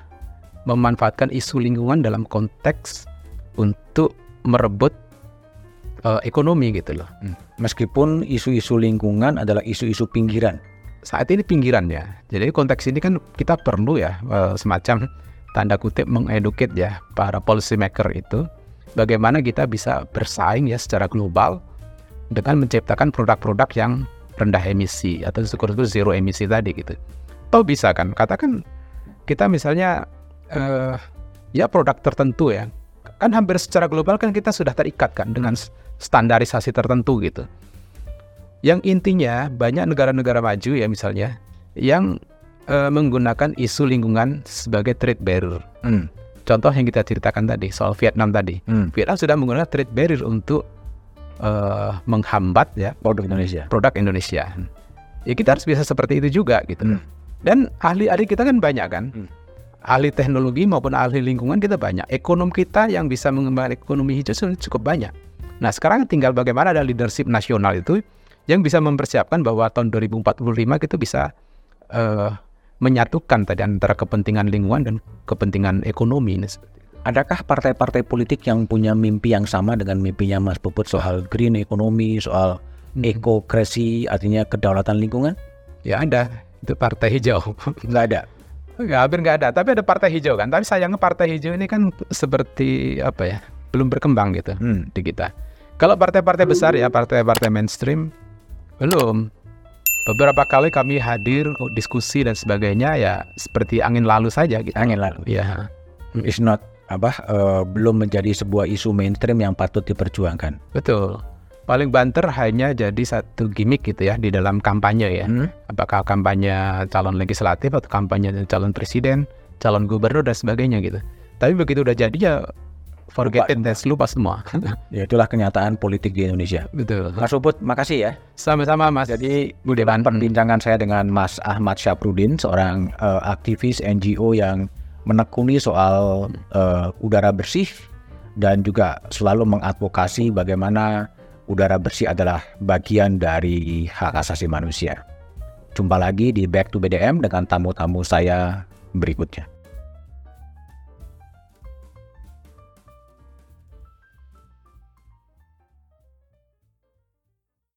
memanfaatkan isu lingkungan dalam konteks untuk merebut uh, ekonomi gitu loh. Hmm. Meskipun isu-isu lingkungan adalah isu-isu pinggiran. Saat ini pinggiran ya. Jadi konteks ini kan kita perlu ya uh, semacam tanda kutip mengeduket ya para policy maker itu bagaimana kita bisa bersaing ya secara global dengan menciptakan produk-produk yang rendah emisi atau syukur-syukur zero emisi tadi gitu. Tahu bisa kan? Katakan kita misalnya uh, ya produk tertentu ya kan hampir secara global kan kita sudah terikat kan dengan standarisasi tertentu gitu yang intinya banyak negara-negara maju ya misalnya yang uh, menggunakan isu lingkungan sebagai trade barrier hmm. contoh yang kita ceritakan tadi soal Vietnam tadi hmm. Vietnam sudah menggunakan trade barrier untuk uh, menghambat ya produk Indonesia produk Indonesia ya kita harus bisa seperti itu juga gitu hmm. dan ahli-ahli kita kan banyak kan hmm ahli teknologi maupun ahli lingkungan kita banyak. Ekonom kita yang bisa mengembangkan ekonomi hijau cukup banyak. Nah sekarang tinggal bagaimana ada leadership nasional itu yang bisa mempersiapkan bahwa tahun 2045 itu bisa uh, menyatukan tadi antara kepentingan lingkungan dan kepentingan ekonomi. Adakah partai-partai politik yang punya mimpi yang sama dengan mimpinya Mas Puput soal green ekonomi, soal hmm. ekokrasi, artinya kedaulatan lingkungan? Ya ada, itu partai hijau. Nggak ada. Enggak, hampir nggak ada. Tapi ada partai hijau kan. Tapi sayangnya partai hijau ini kan seperti apa ya? Belum berkembang gitu hmm. di kita. Kalau partai-partai besar ya, partai-partai mainstream belum. Beberapa kali kami hadir diskusi dan sebagainya ya seperti angin lalu saja gitu. Angin lalu. Ya. It's not apa uh, belum menjadi sebuah isu mainstream yang patut diperjuangkan. Betul paling banter hanya jadi satu gimmick gitu ya di dalam kampanye ya. Hmm. Apakah kampanye calon legislatif atau kampanye calon presiden, calon gubernur dan sebagainya gitu. Tapi begitu udah jadi ya forget it, lupa semua. ya itulah kenyataan politik di Indonesia. Betul. Mas Ubud, makasih ya. Sama-sama Mas. Jadi Budeman perbincangan saya dengan Mas Ahmad Syafrudin, seorang uh, aktivis NGO yang menekuni soal uh, udara bersih dan juga selalu mengadvokasi bagaimana udara bersih adalah bagian dari hak asasi manusia. Jumpa lagi di Back to BDM dengan tamu-tamu saya berikutnya.